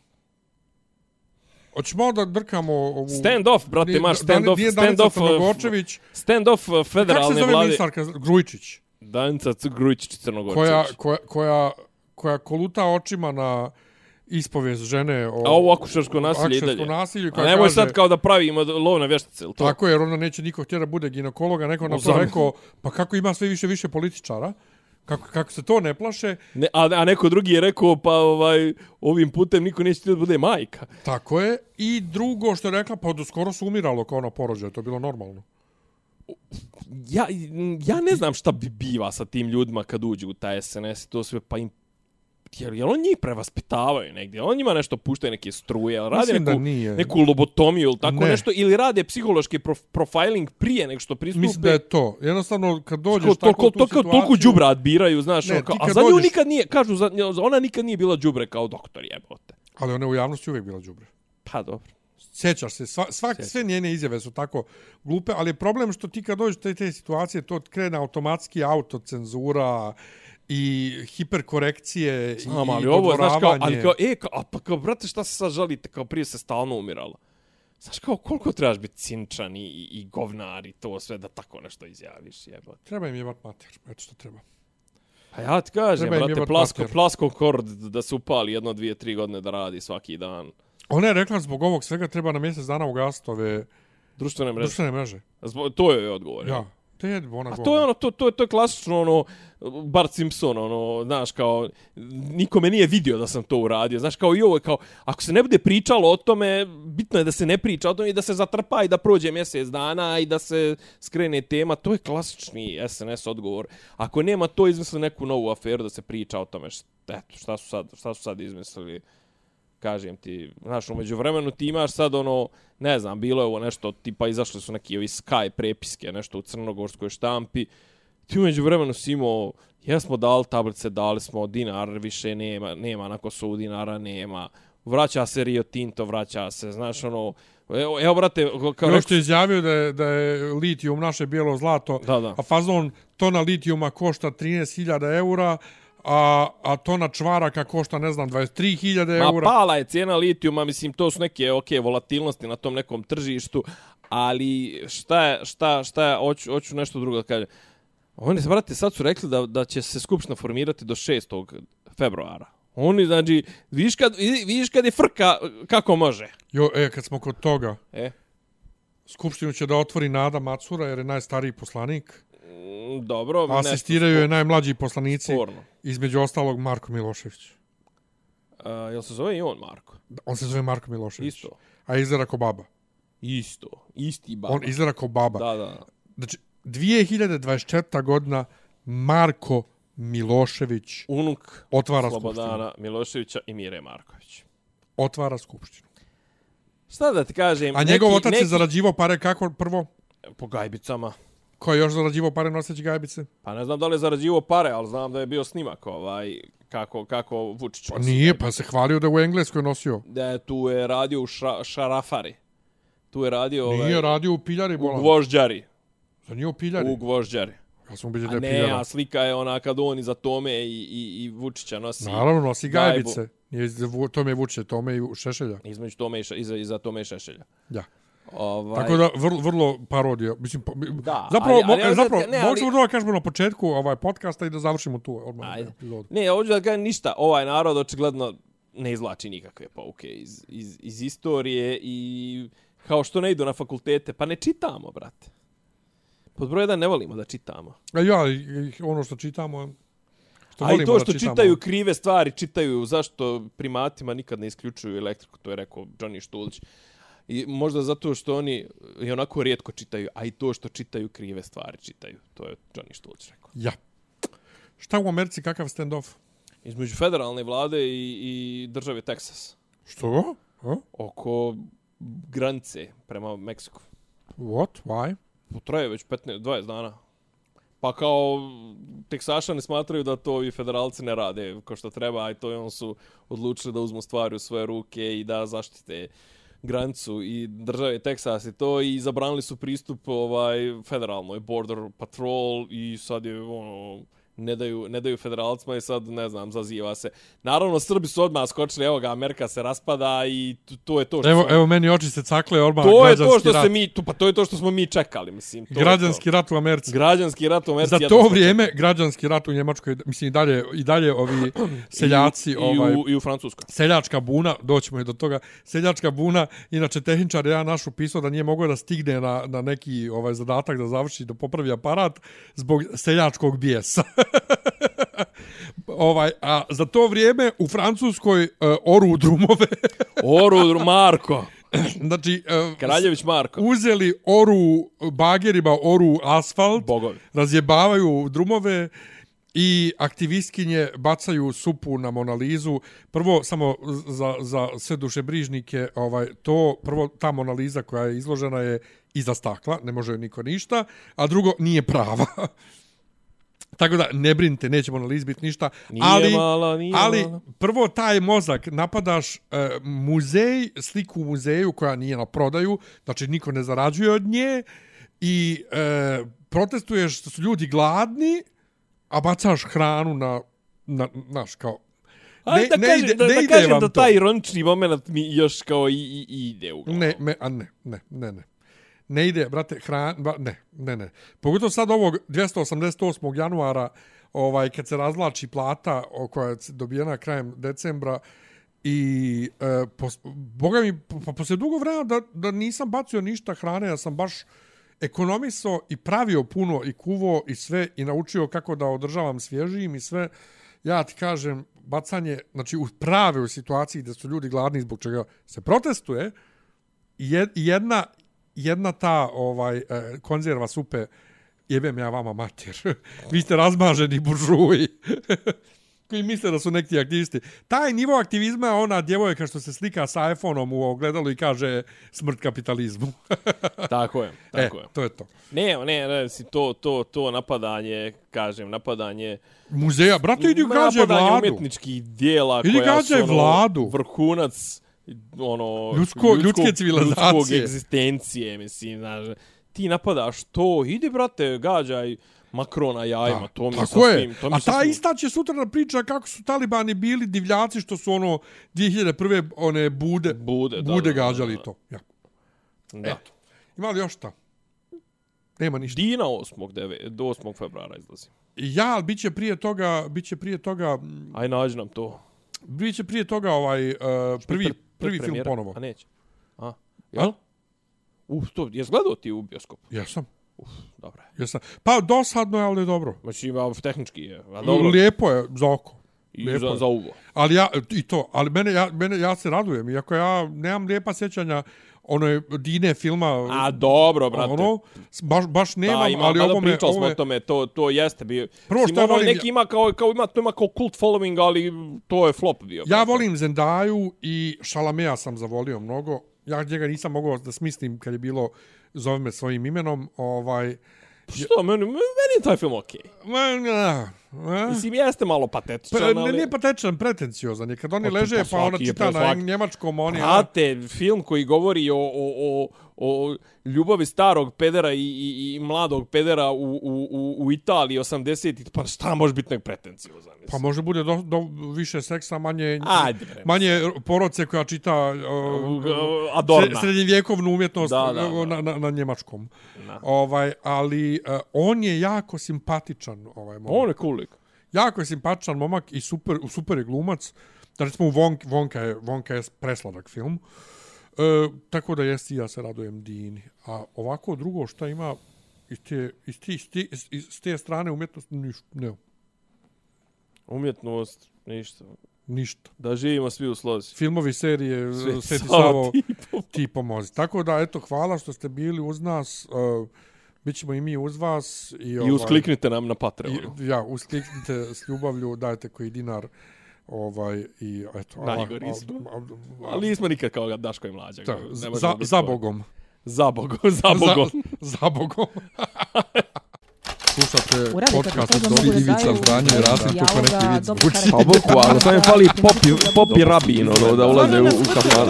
Hoćemo da drkamo ovu... Stand off, brate, Nije- imaš stand off, stand off, uh, Crnogorčević. stand off uh, Kako se federalne zove vlade. ministarka Grujičić? Danica Grujičić Crnogorčević. Koja, koja, koja, koja koluta očima na ispovijest žene o A ovo akušersko nasilje i akušerskom dalje. nasilju A koja nemoj kaže, sad kao da pravimo lov na vještice, ili to? Tako je, jer onda neće niko htjeti da bude ginekologa, neko na to rekao, pa kako ima sve više više političara, kako, kako se to ne plaše, Ne, a, a neko drugi je rekao, pa ovaj, ovim putem niko neće htjeti da bude majka. tako je. I drugo što je rekla, pa skoro su umiralo kao na porođaju, to je bilo normalno. Ja, ja ne znam šta bi biva sa tim ljudima kad uđu u taj SNS i to sve, pa im Jer, jel on njih prevaspitavaju negdje? On njima nešto puštaju neke struje, rade Mislim da neku, neku lobotomiju ili tako Ne. nešto, ili rade psihološki prof, profiling prije nego što pristupe? Mislim da je to. Jednostavno, kad dođeš Ko, tako toliko, u tu toliko, situaciju... toliko đubrat biraju, znaš, Ne, ono kao, a za nju dođeš- nikad nije, kažu, za, ona nikad nije bila đubre kao doktor, jebote. Ali ona je u javnosti uvijek bila đubre. Pa dobro. Sjećaš se, sva, svak, sve njene izjave su tako glupe, ali je problem što ti kad dođeš u te, te situacije, to krene automatski autocenzura i hiperkorekcije Znam, i ali ovo, znaš kao, ali kao, e, kao, a pa kao, brate, šta se sad žalite, kao prije se stalno umiralo. Znaš kao, koliko trebaš biti cinčan i, i, govnar i to sve da tako nešto izjaviš, jebote. Treba im jebat mater, eto što treba. Pa ja ti kažem, Treba brate, plasko, mater. plasko kord da se upali jedno, dvije, tri godine da radi svaki dan. Ona je rekla zbog ovog svega treba na mjesec dana ugasiti ove Društvene mreže. društvene mreže. Zbog, to je odgovor. Ja. Te je ona A to je ono, to, to, je, to je klasično ono, Bart Simpson, ono, znaš, kao, nikome nije vidio da sam to uradio, znaš, kao i ovo, kao, ako se ne bude pričalo o tome, bitno je da se ne priča o tome i da se zatrpa i da prođe mjesec dana i da se skrene tema, to je klasični SNS odgovor. Ako nema to, izmisli neku novu aferu da se priča o tome, šta, eto, šta su sad, šta su sad izmislili. Kažem ti, znaš, umeđu vremenu ti imaš sad ono, ne znam, bilo je ovo nešto, tipa izašli su neki ovi Sky prepiske, nešto u crnogorskoj štampi, ti umeđu vremenu si imao, jesmo dali tablice, dali smo dinar, više nema, nema na Kosovu dinara, nema, vraća se Rio Tinto, vraća se, znaš, ono, evo, evo brate, kao Još je izjavio da je, da je litijum naše bijelo zlato, Da, da. a fazon tona litijuma košta 13.000 eura, a, a tona čvaraka košta, ne znam, 23.000 Ma eura. pala je cijena litijuma, mislim, to su neke, ok, volatilnosti na tom nekom tržištu, ali šta je, šta, šta je, hoću, hoću nešto drugo da kažem. Oni, brate, sad su rekli da, da će se skupština formirati do 6. februara. Oni, znači, viš kad, viš kad je frka, kako može. Jo, e, kad smo kod toga, E, Skupštinu će da otvori Nada Macura, jer je najstariji poslanik. Mm, dobro. Asistiraju je najmlađi poslanici, Sporno. između ostalog Marko Milošević. Uh, jel se zove i on, Marko? On se zove Marko Milošević. Isto. A izgleda kao baba. Isto. Isti baba. On izgleda kao baba. Da, da. Znači, 2024. godina Marko Milošević Unuk otvara Slobodana skupštinu. Miloševića i Mire Marković. Otvara skupštinu. Šta da ti kažem? A njegov neki, otac neki... je zarađivao pare kako prvo? Po gajbicama. Ko je još zarađivao pare noseći gajbice? Pa ne znam da li je zarađivo pare, ali znam da je bio snimak ovaj, kako, kako Vučić Pa nije, pa se hvalio da je u Engleskoj nosio. Da je tu je radio u ša, Šarafari. Tu je radio Nije ovaj, radio u Piljari, u bolan. Gvožđari. Za nije u Piljari. U Gvožđari. Ja sam ubiđen da A je ne, Piljara. a slika je ona kad on iza Tome i, i, i Vučića nosi. Naravno, nosi gajbu. gajbice. Nije iz Vu- Tome Vuče, Tome i Šešelja. Između Tome i, iza, iza Tome i Šešelja. Ja. Ovaj, Tako da, vrlo, vrlo parodija. Mislim, pa, Da, zapravo, ali- ali mo- ja zapravo, sad- ne, ali- možemo da kažemo na početku ovaj podcasta i da završimo tu odmah Ajde. epizodu. Ne, hoću da kažem ništa. Ovaj narod očigledno ne izvlači nikakve pouke iz, iz, iz istorije i kao što ne idu na fakultete, pa ne čitamo, brate. Pod broj jedan ne volimo da čitamo. A ja, ono što čitamo, što A i to što čitamo. čitaju krive stvari, čitaju zašto primatima nikad ne isključuju elektriku, to je rekao Johnny Štulić. I možda zato što oni i onako rijetko čitaju, a i to što čitaju krive stvari čitaju. To je Johnny Štulić rekao. Ja. Šta u Americi, kakav stand-off? Između federalne vlade i, i države Texas. Što? A? Oko granice prema Meksiku. What? Why? Potraje već 15, 20 dana. Pa kao Teksašani smatraju da to i federalci ne rade kao što treba, a i to i on su odlučili da uzmu stvari u svoje ruke i da zaštite granicu i države Teksas i to i zabranili su pristup ovaj federalnoj border patrol i sad je ono ne daju, ne daju federalcima i sad, ne znam, zaziva se. Naravno, Srbi su odmah skočili, evo ga, Amerika se raspada i to je to što Evo, smo- evo meni oči se cakle, odmah to je to što rat. se mi, to, pa to je to što smo mi čekali, mislim. To Građanski to. rat u Americi. Građanski rat u Americi. Za to vrijeme građanski rat u Njemačkoj, mislim i dalje i dalje ovi seljaci, I, ovaj i, u, i u Francuskoj. seljačka buna, doćemo i do toga. Seljačka buna, inače tehničar ja našu pisao da nije mogao da stigne na, na neki ovaj zadatak da završi da popravi aparat zbog seljačkog bijesa. ovaj a za to vrijeme u Francuskoj uh, oru drumove. Oru Marko. znači uh, Kraljević Marko. uzeli oru bagerima, oru asfalt, Bogovi. razjebavaju drumove i aktivistkinje bacaju supu na Monalizu. Prvo, samo za, za sve dušebrižnike, ovaj, to, prvo, ta Monaliza koja je izložena je iza stakla, ne može joj niko ništa, a drugo, nije prava. Tako da, ne brinite, neće Monaliz biti ništa. Nije ali, mala, nije ali mala. prvo, taj mozak, napadaš e, muzej, sliku u muzeju koja nije na prodaju, znači niko ne zarađuje od nje i e, protestuješ što su ljudi gladni, a bacaš hranu na, na naš, kao, Ajde da, ne kažem, ide- da, ne da kažem da taj ironični moment mi još kao i, i, i ide u glavu. Ne, me, a ne, ne, ne, ne. Ne ide, brate, hran, ba, ne, ne, ne. Pogotovo sad ovog 288. januara, ovaj, kad se razlači plata koja je dobijena krajem decembra i, e, pos, boga mi, pa poslije dugo vremena da, da nisam bacio ništa hrane, ja sam baš ekonomiso i pravio puno i kuvo i sve i naučio kako da održavam svježijim i sve. Ja ti kažem, bacanje, znači u prave u situaciji da su ljudi gladni zbog čega se protestuje, jedna jedna ta ovaj e, konzerva supe jebem ja vama mater. Vi ste razmaženi buržuji. koji misle da su neki aktivisti. Taj nivo aktivizma je ona djevojka što se slika sa iPhone-om u ogledalu i kaže smrt kapitalizmu. Tako je, tako e, je. to je to. Ne, ne, ne, si to, to, to napadanje, kažem, napadanje... Muzeja, brate, idi napadanje vladu. umjetničkih dijela Idi koja su gađaj ono, vladu. vrhunac ono, Ljudsko- ljudske civilizacije. Ljudskog egzistencije, mislim, znaš. Ti napadaš to, idi, brate, gađaj Makrona jajima, Da, to mi tako sasvim... je. To mi A ta sasvim- ista će sutra da priča kako su talibani bili divljaci što su ono 2001. one bude, Bude, da, bude da, da, gađali da. to. Ja. Da. Eto. Ima li još šta? Nema ništa. Dina 8. 9, do 8. februara izlazi. Ja, ali bit će prije toga, bit će prije toga, mm, Aj, nađi nam to. bit će prije toga ovaj uh, prvi, prvi film ponovo. A neće. A, jel? Uf, to, jes gledao ti u bioskopu? Jesam, Dobro je. jesam. Pa dosadno je, ali dobro. Znači, ima tehnički je. A dobro. Lijepo je za oko. I lijepo za, je. za uvo. Ali ja, i to, ali mene, ja, mene, ja se radujem, iako ja nemam lijepa sjećanja ono Dine filma, A dobro, brate. ono, baš, baš nemam, da, ima, ali ovo me, pričali smo o tome, to, to jeste bio. Prvo što ja ono, volim- Neki ima kao, kao, ima, to ima kao kult following, ali to je flop bio. ja brate. volim Zendaju i Šalamea sam zavolio mnogo, ja njega nisam mogao da smislim kad je bilo zove me svojim imenom, ovaj, Što, meni, meni je taj film okej. ma, na, a? Mislim, jeste malo patetičan, Pa, ali... ne, nije patečan, pretenciozan je. Kad oni Pa leže, pa pa, ona čita na njemačkom, oni... Brate, film koji govori o, o, o, o ljubavi starog pedera i, i, i mladog pedera u, u, u, u Italiji 80 pa šta može biti nek pretenciozan? mislim? Pa može bude do, do više seksa, manje, Ajde, manje poroce koja čita uh, Adorna. sre- srednjevjekovnu umjetnost Da, da, da. uh, Na, na, na njemačkom. Da. Ovaj, ali uh, on je jako simpatičan, ovaj momak. On je cool lik. Jako je simpatičan momak i super, super je glumac. Da recimo u Vonk, Vonka, je, Vonka je presladak film. E, tako da jesti ja se radujem Dini. A ovako drugo šta ima iz te, iz te, iz te, iz te strane umjetnosti, ništa, ne, Umjetnost, ništa. ništa. Da živimo svi u slozi. Filmovi serije Sveti Savo, Savo, ti ti pomozi. Tako da, eto, hvala što ste bili uz nas. Uh, Bićemo i mi uz vas. I, I uskliknite nam na Patreonu. I, ja, uskliknite s ljubavlju, dajte koji dinar. Ovaj, i eto. Najgori a- a- smo. a- a- Ali nismo nikad kao Daško i Mlađa. Za, za. Bogom. Za Bogom, za Bogom. Za, za Bogom. Slušate podcast to, od Dobri mogu da Ivica daju Franje i Rasim kako neki vid dobro zvuči. Pa bukvalno, samo je fali popi, popi rabin, ono, da ulaze u, u kafan.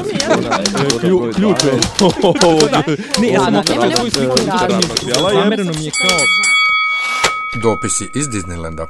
Klju- Ključ je. Ne, ja sam e, slikovanja. materijala je- Zamereno mi je kao Dopisi iz Disneylanda.